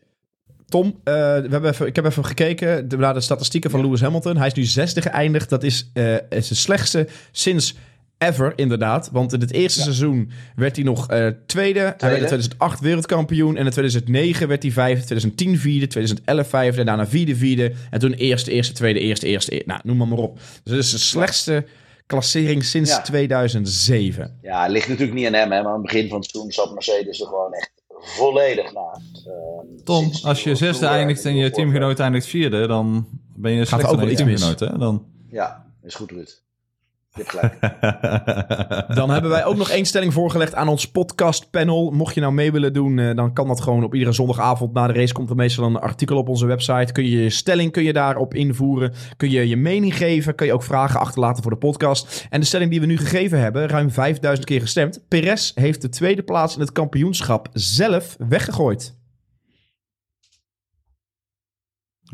Tom, uh, we hebben even, ik heb even gekeken naar de statistieken van Lewis Hamilton. Hij is nu zesde geëindigd. Dat is, uh, is de slechtste sinds ever, inderdaad. Want in het eerste seizoen werd hij nog uh, tweede. tweede. Hij werd in 2008 wereldkampioen. En in 2009 werd hij vijfde. 2010 vierde. 2011 vijfde. En daarna vierde, vierde. En toen eerste, eerste, tweede, eerste, eerste. Nou, noem maar maar op. Dus dat is de slechtste klassering sinds ja. 2007. Ja, het ligt natuurlijk niet aan hem. Hè, maar aan het begin van het seizoen zat Mercedes er gewoon echt volledig naast. Uh, Tom, als je zesde eindigt en je teamgenoot eindigt vierde, dan ben je slechter dan je teamgenoot. Hè? Dan... Ja, is goed Ruud. [laughs] dan hebben wij ook nog één stelling voorgelegd aan ons podcastpanel. Mocht je nou mee willen doen, eh, dan kan dat gewoon op iedere zondagavond. Na de race komt er meestal een artikel op onze website. Kun je je stelling kun je daarop invoeren. Kun je je mening geven. Kun je ook vragen achterlaten voor de podcast. En de stelling die we nu gegeven hebben, ruim 5000 keer gestemd. Perez heeft de tweede plaats in het kampioenschap zelf weggegooid.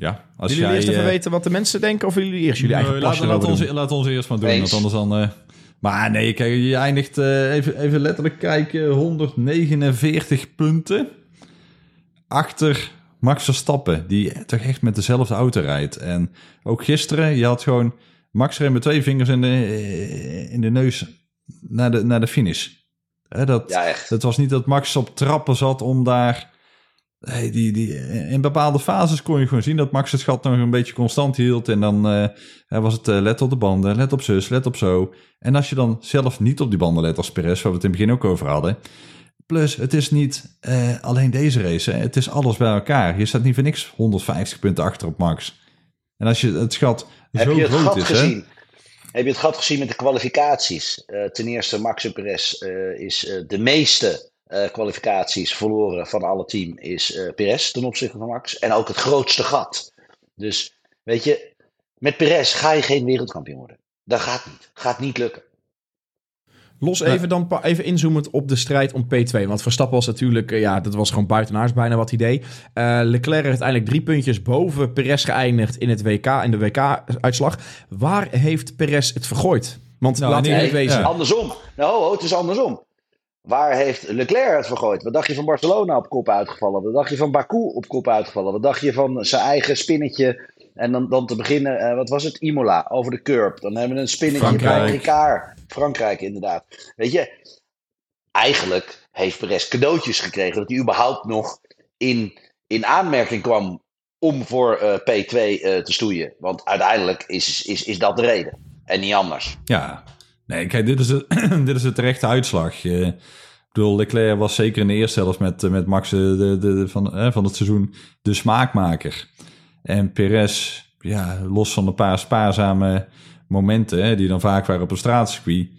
Ja, als jullie jij, eerst even uh, weten wat de mensen denken of jullie eerst jullie eigen laat, laat, ons, laat ons eerst maar doen, want anders dan... Uh, maar nee, kijk, je eindigt, uh, even, even letterlijk kijken, 149 punten achter Max Verstappen, die toch echt met dezelfde auto rijdt. En ook gisteren, je had gewoon Max reed met twee vingers in de, in de neus naar de, naar de finish. Hè, dat, ja, echt. Het was niet dat Max op trappen zat om daar Hey, die, die, in bepaalde fases kon je gewoon zien dat Max het gat nog een beetje constant hield. En dan uh, was het uh, let op de banden, let op zus, let op zo. En als je dan zelf niet op die banden let als Perez, waar we het in het begin ook over hadden. Plus, het is niet uh, alleen deze race, hè. het is alles bij elkaar. Je staat niet voor niks 150 punten achter op Max. En als je het gat Heb zo je het groot gat is, gezien? Hè, Heb je het gat gezien met de kwalificaties? ten eerste, Max en Perez is de meeste kwalificaties verloren van alle team is uh, Perez ten opzichte van Max. En ook het grootste gat. Dus weet je, met Perez ga je geen wereldkampioen worden. Dat gaat niet. Gaat niet lukken. Los even dan even inzoomend op de strijd om P2. Want Verstappen was natuurlijk, ja, dat was gewoon buitenaars bijna wat idee. Uh, Leclerc heeft uiteindelijk drie puntjes boven Perez geëindigd in het WK, in de WK-uitslag. Waar heeft Perez het vergooid? Want nou, laten we nee, wezen. Ja. Andersom. Nou, het is andersom. Waar heeft Leclerc het vergooid? Wat dacht je van Barcelona op kop uitgevallen? Wat dacht je van Baku op kop uitgevallen? Wat dacht je van zijn eigen spinnetje? En dan, dan te beginnen, uh, wat was het? Imola, over de curb. Dan hebben we een spinnetje Frankrijk. bij Ricard. Frankrijk, inderdaad. Weet je, eigenlijk heeft Perez cadeautjes gekregen dat hij überhaupt nog in, in aanmerking kwam om voor uh, P2 uh, te stoeien. Want uiteindelijk is, is, is dat de reden. En niet anders. Ja, Nee, kijk, dit is, het, [clears throat] dit is de terechte uitslag. Uh, ik bedoel, Leclerc was zeker in de eerste helft met, met Max de, de, van, eh, van het seizoen de smaakmaker. En Perez, ja, los van een paar spaarzame momenten, hè, die dan vaak waren op een straatcircuit,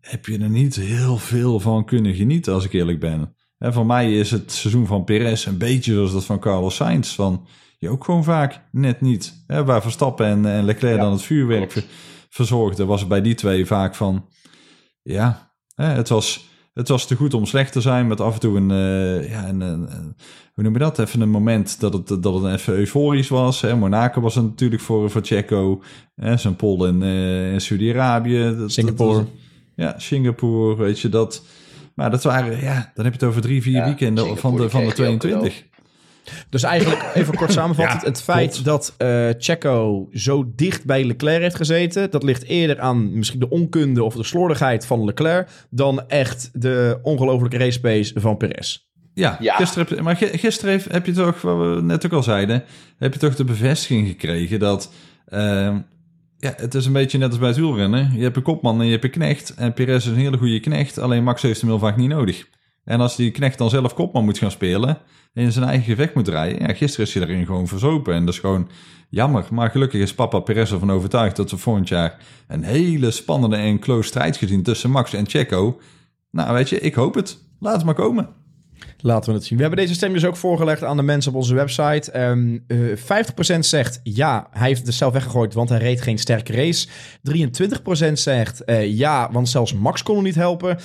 heb je er niet heel veel van kunnen genieten, als ik eerlijk ben. En voor mij is het seizoen van Perez een beetje zoals dat van Carlos Sainz. Van je ook gewoon vaak net niet. Hè, waar Verstappen en, en Leclerc dan het vuurwerk verzorgde, was het bij die twee vaak van, ja, het, was, het was te goed om slecht te zijn, met af en toe een, uh, ja, een, een, hoe noem je dat, even een moment dat het, dat het even euforisch was. Hè. Monaco was het natuurlijk voor, voor Checo, zijn Pol in, uh, in Saudi-Arabië. Singapore. ja, Singapore, weet je dat. Maar dat waren, ja, dan heb je het over drie, vier ja, weekenden van de, van de 22. Dus eigenlijk, even kort [laughs] samenvattend, het feit dat uh, Checo zo dicht bij Leclerc heeft gezeten, dat ligt eerder aan misschien de onkunde of de slordigheid van Leclerc, dan echt de ongelofelijke race pace van Perez. Ja, Gisteren, maar gisteren heb je toch, wat we net ook al zeiden, heb je toch de bevestiging gekregen dat uh, ja, het is een beetje net als bij het wielrennen. Je hebt een kopman en je hebt een knecht. En Perez is een hele goede knecht, alleen Max heeft hem heel vaak niet nodig. En als die knecht dan zelf kopman moet gaan spelen en in zijn eigen gevecht moet rijden. Ja, gisteren is hij erin gewoon verzopen. En dat is gewoon jammer. Maar gelukkig is papa Perez ervan overtuigd dat we volgend jaar een hele spannende en close strijd gezien tussen Max en Checo. Nou, weet je, ik hoop het. Laat het maar komen. Laten we het zien. We hebben deze stem dus ook voorgelegd aan de mensen op onze website. Um, uh, 50% zegt ja, hij heeft het zelf weggegooid, want hij reed geen sterke race. 23% zegt uh, ja, want zelfs Max kon hem niet helpen. 40%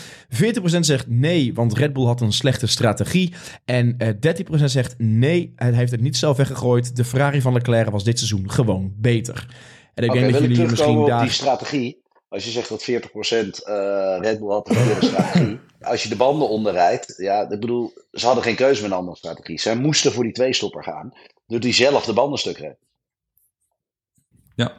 zegt nee, want Red Bull had een slechte strategie. En uh, eh, 13% zegt nee, hij heeft het niet zelf weggegooid. De Ferrari van Leclerc was dit seizoen gewoon beter. En ik okay, denk dat jullie misschien daar... die strategie. Als je zegt dat 40% uh, Red Bull had een strategie. [laughs] Als je de banden onderrijdt, ja, ik bedoel, ze hadden geen keuze met een andere strategie. Zij moesten voor die twee-stopper gaan, door die zelf de banden stuk redden. Ja,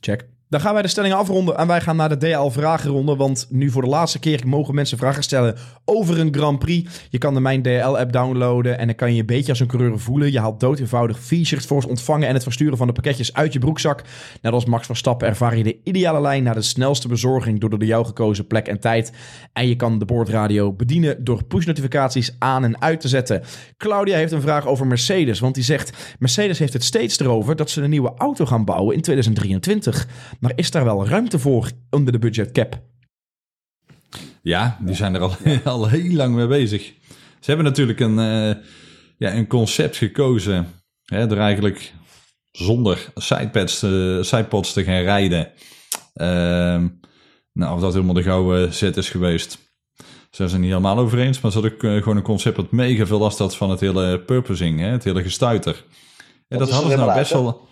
check. Dan gaan wij de stellingen afronden en wij gaan naar de DL-vragenronde. Want nu voor de laatste keer mogen mensen vragen stellen over een Grand Prix. Je kan de Mijn DL-app downloaden en dan kan je een beetje als een coureur voelen. Je haalt dood eenvoudig features voor het ontvangen en het versturen van de pakketjes uit je broekzak. Net als Max Verstappen ervaar je de ideale lijn naar de snelste bezorging door de jou gekozen plek en tijd. En je kan de boordradio bedienen door push-notificaties aan en uit te zetten. Claudia heeft een vraag over Mercedes, want die zegt... Mercedes heeft het steeds erover dat ze een nieuwe auto gaan bouwen in 2023... Maar is daar wel ruimte voor onder de budget cap? Ja, die zijn er al, [laughs] al heel lang mee bezig. Ze hebben natuurlijk een, uh, ja, een concept gekozen. Hè, door eigenlijk zonder sidepads, uh, sidepods te gaan rijden. Uh, nou, of dat helemaal de gouden zet is geweest. Ze zijn er niet helemaal over eens. Maar ze hadden uh, gewoon een concept dat mega veel last had van het hele purposing. Hè, het hele gestuiter. En dat, dat hadden ze nou best wel...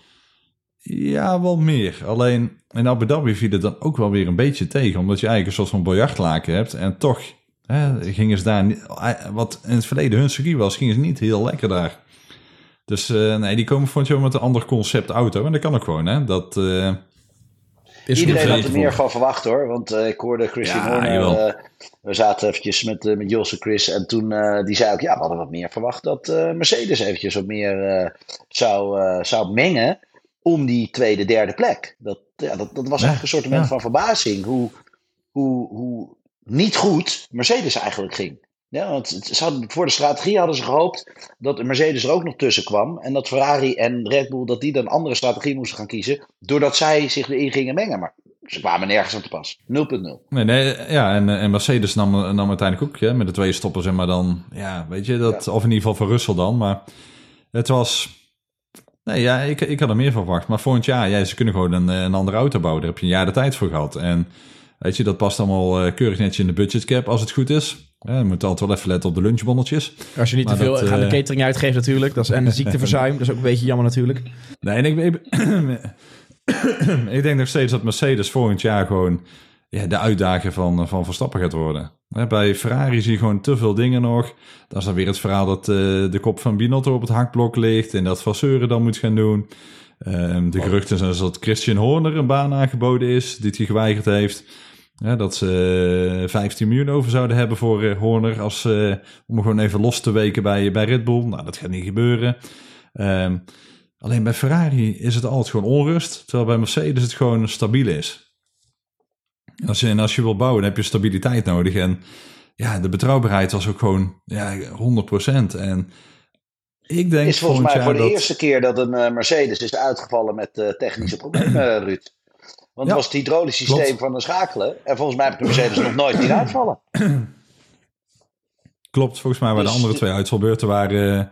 Ja, wel meer. Alleen in Abu Dhabi viel het dan ook wel weer een beetje tegen. Omdat je eigenlijk een soort van biljartlaken hebt. En toch hè, gingen ze daar... Wat in het verleden hun circuit was, gingen ze niet heel lekker daar. Dus uh, nee, die komen vond je met een ander concept auto. En dat kan ook gewoon, hè. Dat... Uh, Iedereen had er meer van verwacht hoor. Want uh, ik hoorde Christian ja, Horner. we zaten eventjes met, met Jos en Chris. En toen die zei ook: Ja, we hadden wat meer verwacht dat Mercedes eventjes wat meer zou, zou mengen om die tweede, derde plek. Dat, ja, dat, dat was echt een soort ja. van verbazing hoe, hoe, hoe niet goed Mercedes eigenlijk ging. Ja, want ze hadden, voor de strategie hadden ze gehoopt dat Mercedes er ook nog tussen kwam. En dat Ferrari en Red Bull dat die dan andere strategie moesten gaan kiezen. Doordat zij zich erin gingen mengen. Maar ze kwamen nergens aan te pas. 0.0. Nee, nee, ja, en, en Mercedes nam, nam uiteindelijk ook ja, met de twee stoppen, zeg maar dan. Ja, weet je, dat, of in ieder geval voor Russell dan. Maar het was Nee, ja, ik, ik had er meer van verwacht. Maar volgend jaar, ja, ze kunnen gewoon een, eh, een andere auto bouwen. Daar heb je een jaar de tijd voor gehad. En weet je, dat past allemaal uh, keurig netjes in de budgetcap als het goed is. Ja, je moet altijd wel even letten op de lunchbonnetjes. Als je niet te veel gaat de eh, catering uitgeeft natuurlijk. Dat is, en de ziekteverzuim, dat is ook een beetje jammer natuurlijk. Nee, en ik, ik, [coughs] ik denk nog steeds dat Mercedes volgend jaar gewoon ja, de uitdager van, van Verstappen gaat worden. Bij Ferrari zie je gewoon te veel dingen nog. Dan is dan weer het verhaal dat uh, de kop van Binotto op het hakblok ligt en dat Vasseuren dan moet gaan doen. Um, de geruchten zijn dat Christian Horner een baan aangeboden is, die hij geweigerd heeft. Ja, dat ze 15 miljoen over zouden hebben voor uh, Horner als, om gewoon even los te weken bij, bij Red Bull. Nou, dat gaat niet gebeuren. Um, alleen bij Ferrari is het altijd gewoon onrust, terwijl bij Mercedes het gewoon stabiel is. Als je, en als je wil bouwen, dan heb je stabiliteit nodig. En ja, de betrouwbaarheid was ook gewoon ja, 100%. En ik denk is volgens mij voor de eerste keer dat een uh, Mercedes is uitgevallen met uh, technische problemen, uh, Ruud. Want het was het hydraulisch systeem van de schakelen. En volgens mij heb ik de Mercedes nog nooit niet uitvallen. [clears throat] Klopt, volgens mij waren dus, de andere twee uitvalbeurten waren,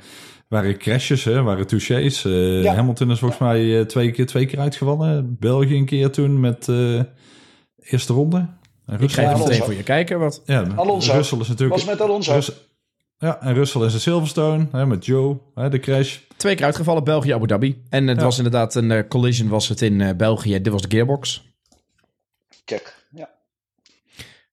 waren crashes, hè, waren touches. Ja. Hamilton is volgens mij twee, keer, twee keer uitgevallen. België een keer toen met eerste ronde. En ik ga even meteen voor je kijken. Wat... Ja, Alonso. Russell is natuurlijk... Was met Alonso. ja, en Russell is een Silverstone hè, met Joe, hè, de crash. Twee keer uitgevallen, België, Abu Dhabi. En het was inderdaad een uh, collision was het in uh, België. Dit was de gearbox. Check.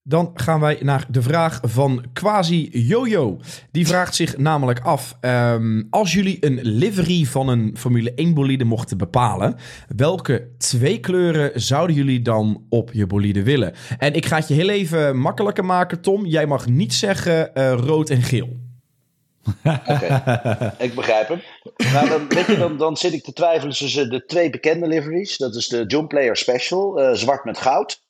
Dan gaan wij naar de vraag van Quasi Jojo. Die vraagt zich namelijk af: ehm, als jullie een livery van een Formule 1 bolide mochten bepalen, welke twee kleuren zouden jullie dan op je bolide willen? En ik ga het je heel even makkelijker maken, Tom. Jij mag niet zeggen uh, rood en geel. Oké, ik begrijp hem. Nou, dan, weet je, dan, dan zit ik te twijfelen tussen de twee bekende liveries. Dat is de John Player Special, uh, zwart met goud.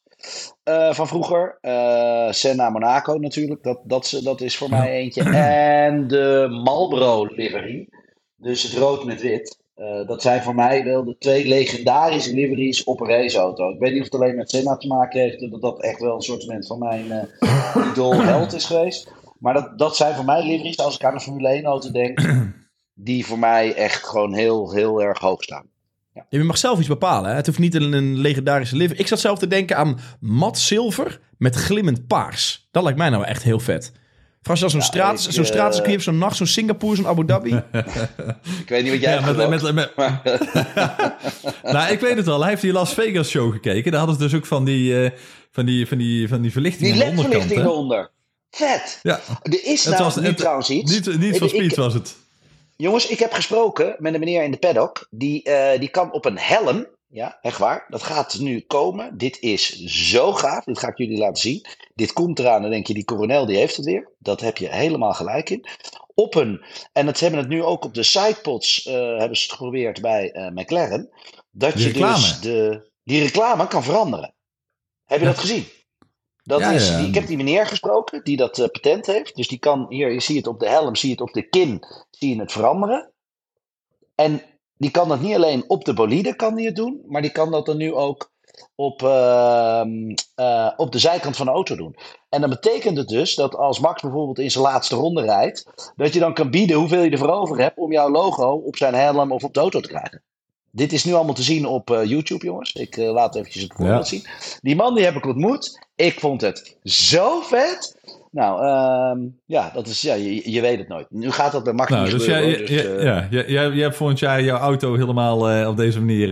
Uh, van vroeger. Uh, Senna Monaco natuurlijk. Dat, dat, dat is voor mij eentje. En de Marlboro livery. Dus het rood met wit. Uh, dat zijn voor mij wel de twee legendarische liveries op een raceauto. Ik weet niet of het alleen met Senna te maken heeft. Dat dat echt wel een soort van mijn [coughs] idool held is geweest. Maar dat, dat zijn voor mij liveries, als ik aan een Formule 1 auto denk, [coughs] die voor mij echt gewoon heel, heel erg hoog staan. Ja. Je mag zelf iets bepalen. Hè? Het hoeft niet een, een legendarische livery. Ik zat zelf te denken aan mat zilver met glimmend paars. Dat lijkt mij nou echt heel vet. Vooral als zo'n ja, straat, zo'n uh... straatcircuit, zo'n nacht, zo'n Singapore, zo'n Abu Dhabi. [laughs] ik weet niet wat jij ja, met, met, met, [laughs] Nou, ik weet het al. Hij heeft die Las Vegas show gekeken. Daar hadden ze dus ook van die, uh, van die, van die, van die verlichting die aan de onderkant. Die onder. Vet. Ja. Er is nou was, nu het, trouwens iets. Niet, niet van Speed was het. Jongens, ik heb gesproken met een meneer in de paddock. Die, uh, die kan op een helm. Ja, echt waar. Dat gaat nu komen. Dit is zo gaaf. Dit ga ik jullie laten zien. Dit komt eraan. Dan denk je, die coronel die heeft het weer. Dat heb je helemaal gelijk in. Op een, en dat hebben het nu ook op de sidepods uh, hebben ze het geprobeerd bij uh, McLaren. Dat je dus de, die reclame kan veranderen. Heb je ja. dat gezien? Dat is, Ik heb die meneer gesproken die dat uh, patent heeft. Dus die kan, hier, je ziet het op de helm, zie je het op de kin, zie je het veranderen. En die kan dat niet alleen op de bolide kan die het doen, maar die kan dat dan nu ook op, uh, uh, op de zijkant van de auto doen. En dan betekent het dus dat als Max bijvoorbeeld in zijn laatste ronde rijdt, dat je dan kan bieden hoeveel je ervoor over hebt om jouw logo op zijn helm of op de auto te krijgen. Dit is nu allemaal te zien op uh, YouTube, jongens. Ik uh, laat eventjes het voorbeeld ja. zien. Die man die heb ik ontmoet. Ik vond het zo vet. Nou, uh, ja, dat is, ja je, je, weet het nooit. Nu gaat dat bij Max nou, dus gebeuren. Jij, dus, uh, ja, jij, jij, jij hebt volgend jaar jouw auto helemaal op deze manier...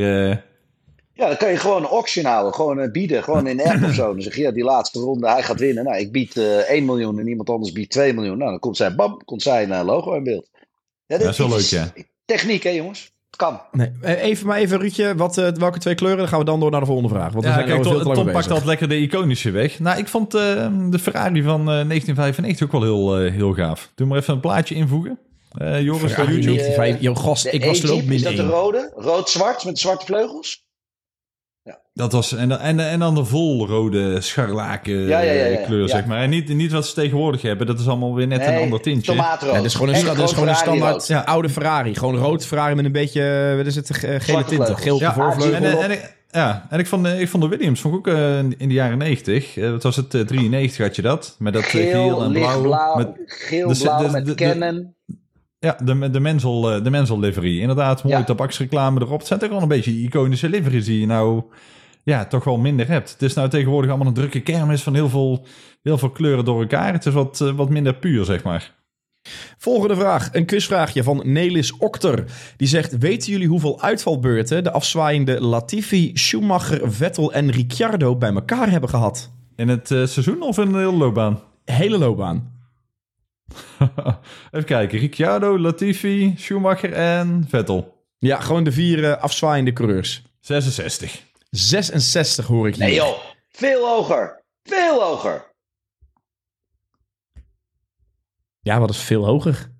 Ja, dan kan je gewoon een auction houden. Gewoon bieden. Gewoon in app of zo. Dan zeg je, ja, die laatste ronde, hij gaat winnen. Nou, ik bied 1 miljoen en iemand anders biedt 2 miljoen. Nou, dan komt zijn, bam, komt zijn logo in beeld. Ja, dat is wel leuk, ja. Techniek, hè, jongens? Kan. Nee. Eh, even maar even, Ruudje, wat, uh, welke twee kleuren? Dan gaan we dan door naar de volgende vraag. Want ja, we zijn kijk, Tom pakt altijd lekker de iconische weg. Nou, ik vond uh, de Ferrari van 1995 ook wel heel, heel gaaf. Doe maar even een plaatje invoegen. Joris van YouTube. 1995. Yo, gast, ik was er ook min Is dat de rode? Rood-zwart met zwarte vleugels? Ja. Dat was, en, en, en dan de volrode scharlaken ja, ja, ja, kleur, zeg maar. En niet, niet wat ze tegenwoordig hebben, dat is allemaal weer net nee, een ander tintje. Tomatrood. Ja, dat is gewoon een, dat is gewoon een standaard ja, oude Ferrari. Gewoon rood Ferrari met een beetje, wat is het, gele tinten. Geel ja, voorvleugel. En, en, en, ja, en ik vond, ik vond de Williams vond ik ook uh, in de jaren 90. Uh, wat was het? Uh, 93 had je dat. Met dat geel, geel en blauw. met, geel, de, blauw de, met de, Canon. Ja, de, de Menzel, de Menzel livery. Inderdaad, mooie ja. tabaksreclame erop. Het zijn toch wel een beetje iconische liveries die je nou ja, toch wel minder hebt. Het is nou tegenwoordig allemaal een drukke kermis van heel veel, heel veel kleuren door elkaar. Het is wat, uh, wat minder puur, zeg maar. Volgende vraag, een quizvraagje van Nelis Okter. Die zegt, weten jullie hoeveel uitvalbeurten de afzwaaiende Latifi, Schumacher, Vettel en Ricciardo bij elkaar hebben gehad? In het uh, seizoen of in de hele loopbaan? Hele loopbaan. [laughs] Even kijken, Ricciardo, Latifi, Schumacher en Vettel. Ja, gewoon de vier uh, afzwaaiende coureurs. 66. 66 hoor ik hier. Nee joh, veel hoger. Veel hoger. Ja, wat is veel hoger?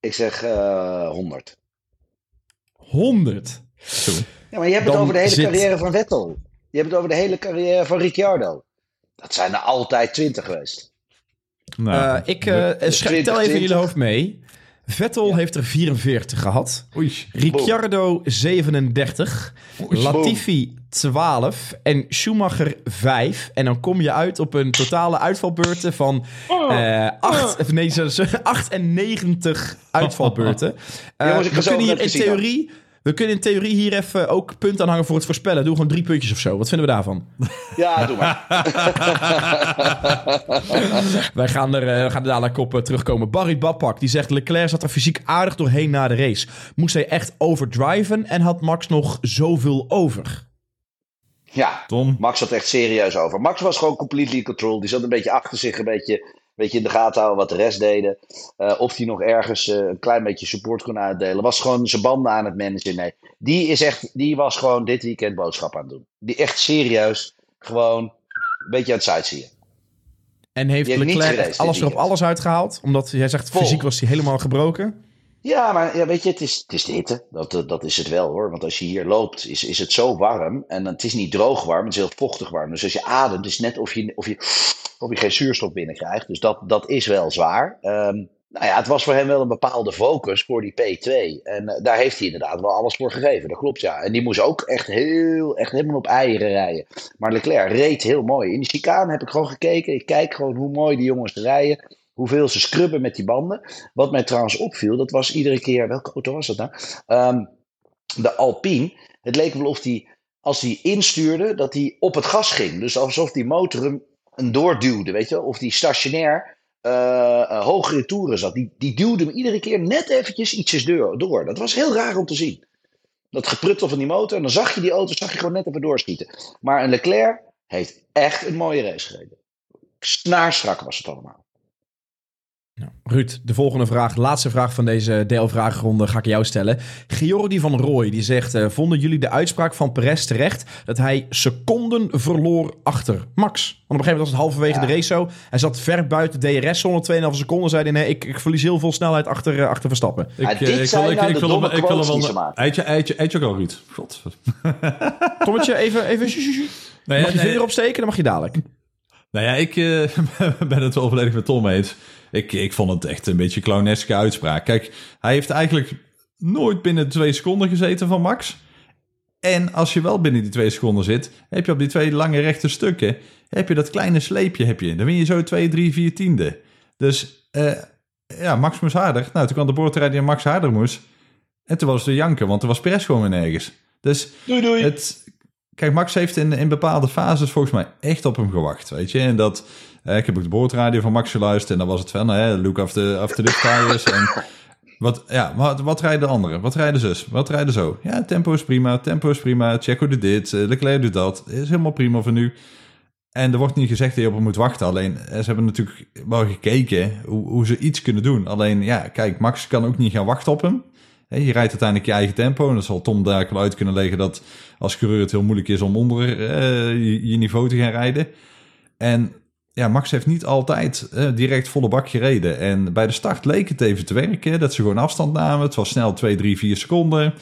Ik zeg uh, 100. 100? Ja, maar je hebt het over de hele carrière van Vettel. Je hebt het over de hele carrière van Ricciardo. Dat zijn er altijd 20 geweest. Nou, uh, ik uh, tel even in jullie hoofd mee. Vettel ja. heeft er 44 gehad. Oei. Ricciardo 37. Oei, Latifi 12 en Schumacher 5. En dan kom je uit op een totale uitvalbeurten van uh, 8, nee, 98 uitvalbeurten. Uh, [laughs] Jongens, we kunnen hier in theorie... We kunnen in theorie hier even ook punten aanhangen voor het voorspellen. Doe gewoon drie puntjes of zo. Wat vinden we daarvan? [laughs] Ja, doe maar. [laughs] Wij gaan er, uh, gaan er dadelijk op uh, terugkomen. Barry Bapak die zegt... Leclerc zat er fysiek aardig doorheen na de race. Moest hij echt overdriven en had Max nog zoveel over? Ja, Tom. Max had echt serieus over. Max was gewoon completely control. Die zat een beetje achter zich, een beetje, beetje in de gaten houden wat de rest deden. Uh, of hij nog ergens uh, een klein beetje support kon uitdelen. Was gewoon zijn banden aan het managen. Nee, die, is echt, die was gewoon dit weekend boodschap aan het doen. Die echt serieus gewoon een beetje aan het sightseeën. En heeft Leclerc alles erop alles uitgehaald? Omdat jij zegt, fysiek was hij helemaal gebroken. Ja, maar ja, weet je, het is, het is de hitte. Dat, dat is het wel hoor. Want als je hier loopt, is, is het zo warm. En het is niet droog warm, het is heel vochtig warm. Dus als je ademt, is het net of je, of je, of je geen zuurstof binnenkrijgt. Dus dat, dat is wel zwaar. Um, nou ja, het was voor hem wel een bepaalde focus voor die P2. En uh, daar heeft hij inderdaad wel alles voor gegeven. Dat klopt, ja. En die moest ook echt, heel, echt helemaal op eieren rijden. Maar Leclerc reed heel mooi. In die chicane heb ik gewoon gekeken. Ik kijk gewoon hoe mooi die jongens rijden. Hoeveel ze scrubben met die banden. Wat mij trouwens opviel, dat was iedere keer. Welke auto was dat nou? Um, de Alpine. Het leek wel of die, als hij instuurde, dat hij op het gas ging. Dus alsof die motor hem een doorduwde, weet je Of die stationair uh, hogere toeren zat. Die, die duwde hem iedere keer net eventjes ietsjes door. Dat was heel raar om te zien. Dat gepruttel van die motor. En dan zag je die auto zag je gewoon net even doorschieten. Maar een Leclerc heeft echt een mooie race gereden. Snaarstrak was het allemaal. Ja. Ruud, de volgende vraag, laatste vraag van deze deelvraagronde ga ik jou stellen. Geordi van Rooij die zegt: uh, Vonden jullie de uitspraak van Perez terecht dat hij seconden verloor achter Max? Want op een gegeven moment was het halverwege de race zo. Hij zat ver buiten de DRS, 2,5 seconden. Zei hij: Nee, ik, ik verlies heel veel snelheid achter, uh, achter Verstappen. Ik, uh, ik, wil, ik, nou ik, ik, wil, ik wil hem wel. Eitje, eitje, eitje ook al, Ruud. God. [laughs] Tommetje, even. even nee, mag je nee, vinger opsteken? Dan mag je dadelijk. Nou ja, ik [laughs] ben het wel volledig met Tom eens. Ik, ik vond het echt een beetje clowneske uitspraak. Kijk, hij heeft eigenlijk nooit binnen twee seconden gezeten van Max. En als je wel binnen die twee seconden zit, heb je op die twee lange rechte stukken, heb je dat kleine sleepje, heb je. Dan win je zo 2, 3, 4 tiende. Dus uh, ja, Max moest harder. Nou, toen kwam de boordrijder en Max harder moest. En toen was het de janken, want er was Perez gewoon weer nergens. Dus doei, doei. Het, kijk, Max heeft in, in bepaalde fases volgens mij echt op hem gewacht, weet je. En dat, uh, ik heb ook de boordradio van Max geluisterd en dan was het van, hè, look after, after the tires. en wat, ja, wat, rijden de anderen? Wat rijden zus? Wat rijden zo? Ja, tempo is prima, tempo is prima. Checo doet dit, uh, Leclerc doet dat. Is helemaal prima voor nu. En er wordt niet gezegd dat je op hem moet wachten. Alleen, eh, ze hebben natuurlijk wel gekeken hoe, hoe ze iets kunnen doen. Alleen, ja, kijk, Max kan ook niet gaan wachten op hem. Je rijdt uiteindelijk je eigen tempo. En dan zal Tom daar wel uit kunnen leggen dat als coureur het heel moeilijk is om onder uh, je, niveau te gaan rijden. En ja, Max heeft niet altijd uh, direct volle bak gereden. En bij de start leek het even te werken. Dat ze gewoon afstand namen. Het was snel 2, 3, 4 seconden.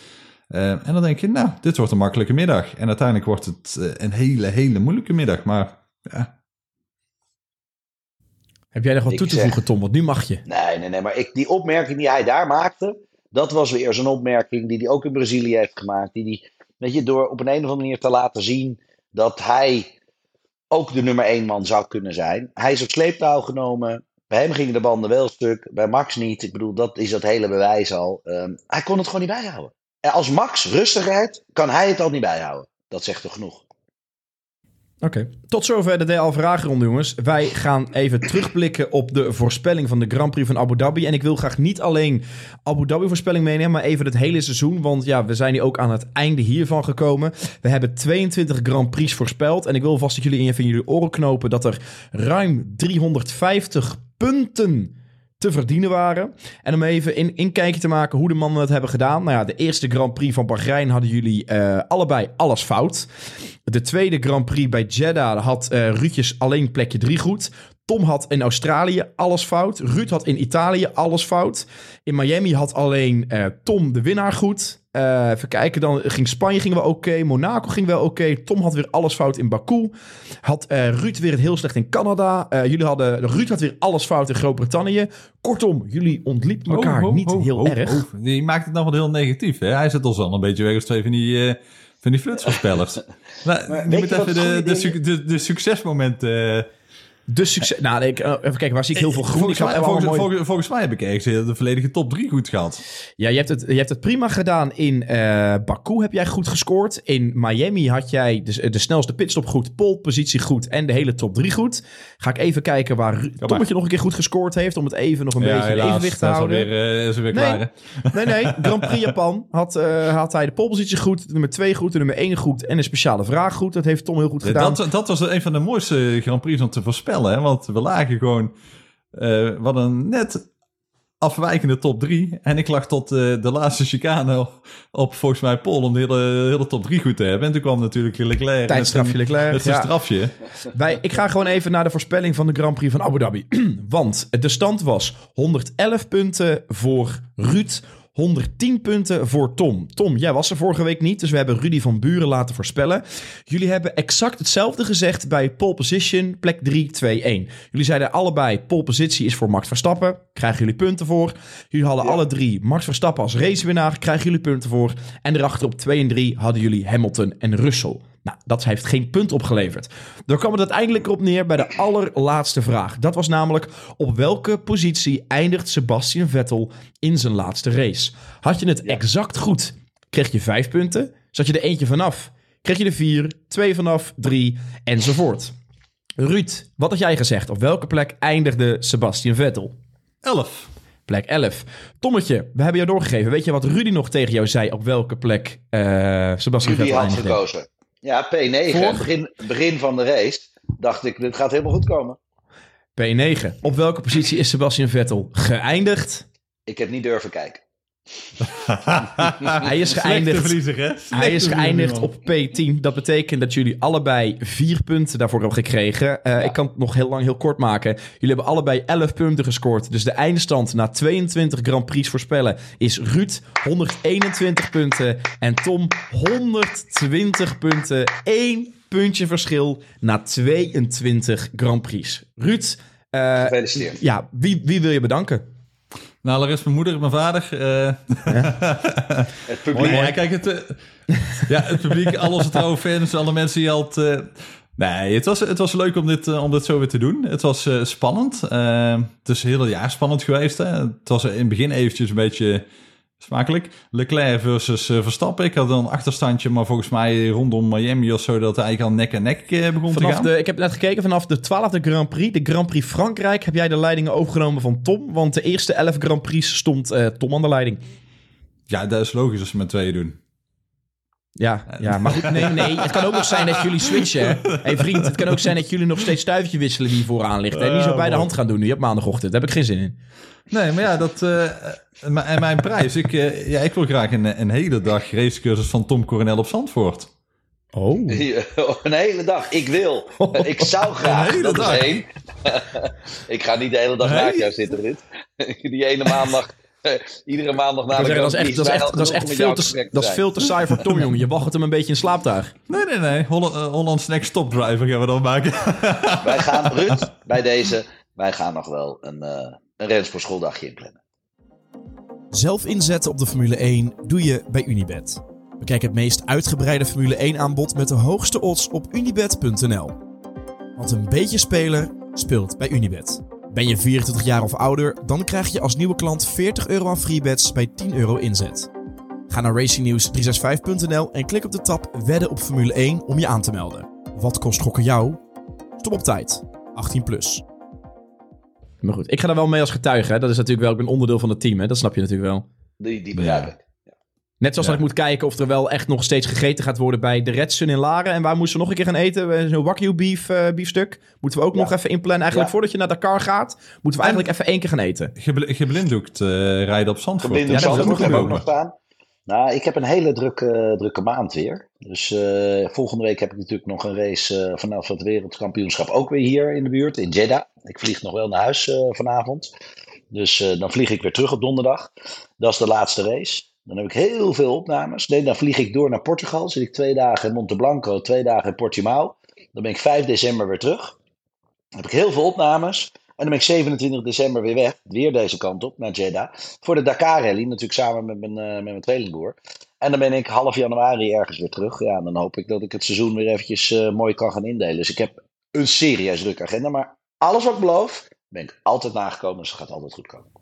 Uh, en dan denk je, nou, dit wordt een makkelijke middag. En uiteindelijk wordt het een hele, hele moeilijke middag. Maar ja. Heb jij nog wat toe te voegen, Tom? Want nu mag je. Nee, nee, nee. Maar ik, die opmerking die hij daar maakte dat was weer zo'n opmerking die hij ook in Brazilië heeft gemaakt. Die die, weet je, door op een, een of andere manier te laten zien dat hij ook de nummer één man zou kunnen zijn. Hij is op sleeptouw genomen. Bij hem gingen de banden wel stuk, bij Max niet. Ik bedoel, dat is dat hele bewijs al. Um, hij kon het gewoon niet bijhouden. En als Max rustig rijdt, kan hij het al niet bijhouden. Dat zegt toch genoeg. Oké, tot zover de DL vragenronde jongens. Wij gaan even terugblikken op de voorspelling van de Grand Prix van Abu Dhabi. En ik wil graag niet alleen Abu Dhabi voorspelling meenemen, maar even het hele seizoen. Want ja, we zijn nu ook aan het einde hiervan gekomen. We hebben 22 Grand Prix voorspeld. En ik wil vast dat jullie in even jullie oren knopen dat er ruim 350 punten te verdienen waren. En om even in, inkijkje te maken hoe de mannen het hebben gedaan. Nou ja, de eerste Grand Prix van Bahrein hadden jullie uh, allebei alles fout. De tweede Grand Prix bij Jeddah had uh, Ruudjes alleen plekje 3 goed. Tom had in Australië alles fout. Ruud had in Italië alles fout. In Miami had alleen uh, Tom de winnaar goed. Uh, even kijken, dan ging Spanje ging wel oké. Monaco ging wel oké. Tom had weer alles fout in Baku. Had uh, Ruud weer het heel slecht in Canada. Uh, jullie hadden, Ruud had weer alles fout in Groot-Brittannië. Kortom, jullie ontliepen elkaar oh, niet heel erg. Die maakt het nog wel heel negatief. Hè? Hij zit ons al een beetje weg als twee van die, van die flitsvoorspellers. [laughs] maar, maar, moet even de, de, de, de, succesmomenten de succes... Nou, ik, even kijken, waar zie ik heel veel groen? Volgens, ik mij, volgens, mooi... volgens, mij heb ik ergens de volledige top 3 goed gehad. Ja, je hebt het, je hebt het prima gedaan. In uh, Baku heb jij goed gescoord. In Miami had jij de, de snelste pitstop goed, pole positie goed en de hele top 3 goed. Ga ik even kijken waar Tommetje nog een keer goed gescoord heeft, om het even nog een ja, beetje helaas, evenwicht te houden. Is alweer, uh, is weer nee, klaar, nee, nee. [laughs] Grand Prix Japan had, uh, had hij de pole positie goed, de nummer 2 goed, de nummer 1 goed en een speciale vraag goed. Dat heeft Tom heel goed gedaan. Dat, dat was een van de mooiste Grand Prix om te voorspellen, hè? want we lagen gewoon... Uh, we hadden net afwijkende top 3. En ik lag tot uh, de laatste chicane op volgens mij Pol om de hele, hele top 3 goed te hebben. En toen kwam natuurlijk Leclerc. Tijdstrafje Leclerc. Zijn ja. strafje. Wij, ik ga gewoon even naar de voorspelling van de Grand Prix van Abu Dhabi. [clears throat] Want de stand was 111 punten voor Ruud. 110 punten voor Tom. Tom, jij was er vorige week niet, dus we hebben Rudy van Buren laten voorspellen. Jullie hebben exact hetzelfde gezegd bij pole position, plek 3, 2, 1. Jullie zeiden allebei, pole positie is voor Max Verstappen. Krijgen jullie punten voor. Jullie hadden alle drie Max Verstappen als racewinnaar. Krijgen jullie punten voor. En erachter op 2 en 3 hadden jullie Hamilton en Russell. Nou, dat heeft geen punt opgeleverd. Dan kwam het uiteindelijk op neer bij de allerlaatste vraag. Dat was namelijk op welke positie eindigt Sebastian Vettel in zijn laatste race? Had je het exact goed, kreeg je vijf punten. Zat je er eentje vanaf, kreeg je er vier, twee vanaf, drie enzovoort. Ruud, wat had jij gezegd? Op welke plek eindigde Sebastian Vettel? Elf. Plek 11. Tommetje, we hebben jou doorgegeven. Weet je wat Rudy nog tegen jou zei op welke plek uh, Sebastian Rudy Vettel eindigde? had gekozen. Ja, P9. Begin, begin van de race dacht ik, dit gaat helemaal goed komen. P9. Op welke positie is Sebastian Vettel geëindigd? Ik heb niet durven kijken. [laughs] hij is geëindigd, hij is geëindigd op P10. Dat betekent dat jullie allebei vier punten daarvoor hebben gekregen. Uh, Ik kan het nog heel lang heel kort maken. Jullie hebben allebei 11 punten gescoord. Dus de eindstand na 22 Grand Prix voorspellen is Ruud 121 punten en Tom 120 punten. Eén puntje verschil na 22 Grand Prix. Ruud, uh, gefeliciteerd. Ja, wie, wie wil je bedanken? Nou, allereerst mijn moeder, mijn vader. Uh... [laughs] het publiek. ja, kijk, het, uh, ja, het publiek, [laughs] al onze trouwe fans, alle mensen die al... Uh... Nee, het was, het was leuk om dit, om dit zo weer te doen. Het was spannend. het is heel jaar spannend geweest. Hè? Het was in het begin eventjes een beetje Smakelijk. Leclerc versus uh, Verstappen. Ik had een achterstandje, maar volgens mij rondom Miami of zo... dat hij eigenlijk al nek en nek uh, begon vanaf te gaan. De, ik heb net gekeken, vanaf de twaalfde Grand Prix, de Grand Prix Frankrijk... heb jij de leidingen overgenomen van Tom. Want de eerste elf Grand Prix stond uh, Tom aan de leiding. Ja, dat is logisch als ze met tweeën doen. Ja, ja, maar goed, nee, nee. Het kan ook nog zijn dat jullie switchen. Hé hey vriend, het kan ook zijn dat jullie nog steeds stuivertje wisselen wie vooraan ligt. En niet zo bij de hand gaan doen nu op maandagochtend. Daar heb ik geen zin in. Nee, maar ja, dat, uh, en mijn prijs. Ik, uh, ja, ik wil graag een, een hele dag racecursus van Tom Coronel op Zandvoort. Oh. [laughs] Een hele dag. Ik wil. Ik zou graag. Een hele [laughs] dag. ik ga niet de hele dag nee. naast jou zitten, Rit. [laughs] Die ene maandag. [laughs] Iedere maandag na de zeggen, dat is echt, dat is echt, dat is echt veel, te, dat is veel te saai voor Tom, [laughs] jongen. Je wacht hem een beetje in slaaptuig. Nee, nee, nee. Holland, uh, Holland's Next Top Driver gaan we dan maken. [laughs] wij gaan, Ruud, bij deze, wij gaan nog wel een, uh, een rensportschooldagje inplannen. Zelf inzetten op de Formule 1 doe je bij Unibet. Bekijk het meest uitgebreide Formule 1 aanbod met de hoogste odds op unibet.nl. Want een beetje speler speelt bij Unibet. Ben je 24 jaar of ouder, dan krijg je als nieuwe klant 40 euro aan freebets bij 10 euro inzet. Ga naar racingnews365.nl en klik op de tab Wedden op Formule 1 om je aan te melden. Wat kost gokken jou? Stop op tijd. 18 plus. Maar goed, ik ga daar wel mee als getuige. Hè. Dat is natuurlijk wel, ik ben onderdeel van het team. Hè. Dat snap je natuurlijk wel. Die, die begrijp ik. Net zoals dat ik moet kijken of er wel echt nog steeds gegeten gaat worden bij de Red Sun in Laren. En waar moesten we nog een keer gaan eten? Zo'n Wagyu beef, uh, biefstuk. Moeten we ook nog even inplannen. Eigenlijk voordat je naar Dakar gaat, moeten we eigenlijk even één keer gaan eten. geblinddoekt uh, rijden op Zandvoort. Geblinddoekt ja, Zandvoort hebben we ook nog staan. Nou, ik heb een hele drukke, drukke maand weer. Dus uh, volgende week heb ik natuurlijk nog een race vanaf het wereldkampioenschap ook weer hier in de buurt, in Jeddah. Ik vlieg nog wel naar huis vanavond. Dus dan vlieg ik weer terug op donderdag. Dat is de laatste race. Dan heb ik heel veel opnames. Nee, dan vlieg ik door naar Portugal. Zit ik twee dagen in Monte Blanco, twee dagen in Portimao. Dan ben ik 5 december weer terug. Dan heb ik heel veel opnames. En dan ben ik 27 december weer weg. Weer deze kant op, naar Jeddah. Voor de Dakar Rally, natuurlijk samen met mijn, uh, met mijn tweelingboer. En dan ben ik half januari ergens weer terug. Ja, dan hoop ik dat ik het seizoen weer eventjes uh, mooi kan gaan indelen. Dus ik heb een serieus druk agenda. Maar alles wat ik beloof, ben ik altijd nagekomen. Dus het gaat altijd goed komen.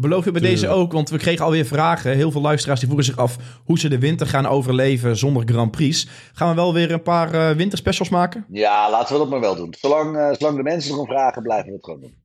Beloof je bij deze ook? Want we kregen alweer vragen. Heel veel luisteraars die vroegen zich af hoe ze de winter gaan overleven zonder Grand Prix. Gaan we wel weer een paar uh, winterspecials maken? Ja, laten we dat maar wel doen. Zolang, uh, zolang de mensen erom vragen, blijven we het gewoon doen.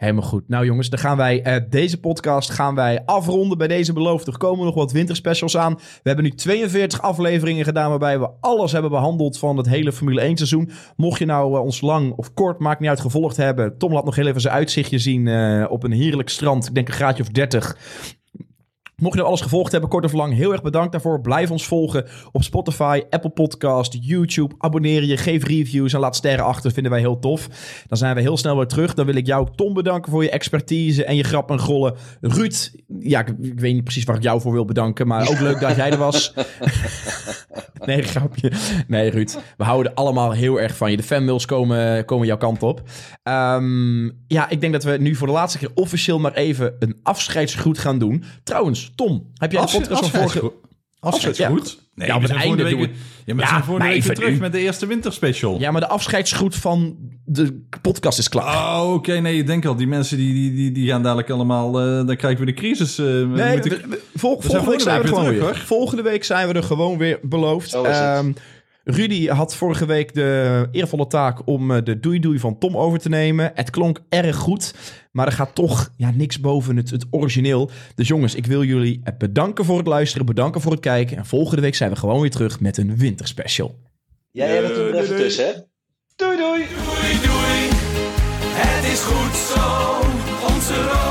Helemaal goed. Nou jongens, dan gaan wij uh, deze podcast gaan wij afronden bij deze beloofde. Er komen nog wat winterspecials aan. We hebben nu 42 afleveringen gedaan waarbij we alles hebben behandeld van het hele Formule 1 seizoen. Mocht je nou uh, ons lang of kort, maakt niet uit, gevolgd hebben. Tom laat nog heel even zijn uitzichtje zien uh, op een heerlijk strand. Ik denk een graadje of 30. Mocht je nou alles gevolgd hebben, kort of lang, heel erg bedankt daarvoor. Blijf ons volgen op Spotify, Apple Podcast, YouTube. Abonneer je, geef reviews en laat sterren achter. Vinden wij heel tof. Dan zijn we heel snel weer terug. Dan wil ik jou, Tom, bedanken voor je expertise en je grap en grollen. Ruud, ja, ik weet niet precies waar ik jou voor wil bedanken, maar ook leuk dat jij er was. [laughs] [laughs] nee, grapje. Nee, Ruud, we houden allemaal heel erg van je. De fanmails komen, komen jouw kant op. Um, ja, ik denk dat we nu voor de laatste keer officieel maar even een afscheidsgroet gaan doen. Trouwens, Tom, heb jij de podcast van vorige... Afscheidsgroet? Nee, ja, op het einde week, doen Ja, maar ja, vorige week terug met de eerste winterspecial. Ja, maar de afscheidsgroet van de podcast is klaar. Oh, oké. nee, ik denk al. Die mensen die, die, die, die gaan dadelijk allemaal... Uh, dan krijgen we de crisis. Uh, nee, we, we, vol, volgende, week zijn we er gewoon weer. Volgende week zijn we er gewoon weer beloofd. Um, Rudy had vorige week de eervolle taak om de doei-doei van Tom over te nemen. Het klonk erg goed, maar er gaat toch ja, niks boven het, het origineel. Dus jongens, ik wil jullie bedanken voor het luisteren, bedanken voor het kijken. En volgende week zijn we gewoon weer terug met een winterspecial. Jij hebt het er even tussen, hè? Doei, doei! Doei, doei! Het is goed zo, onze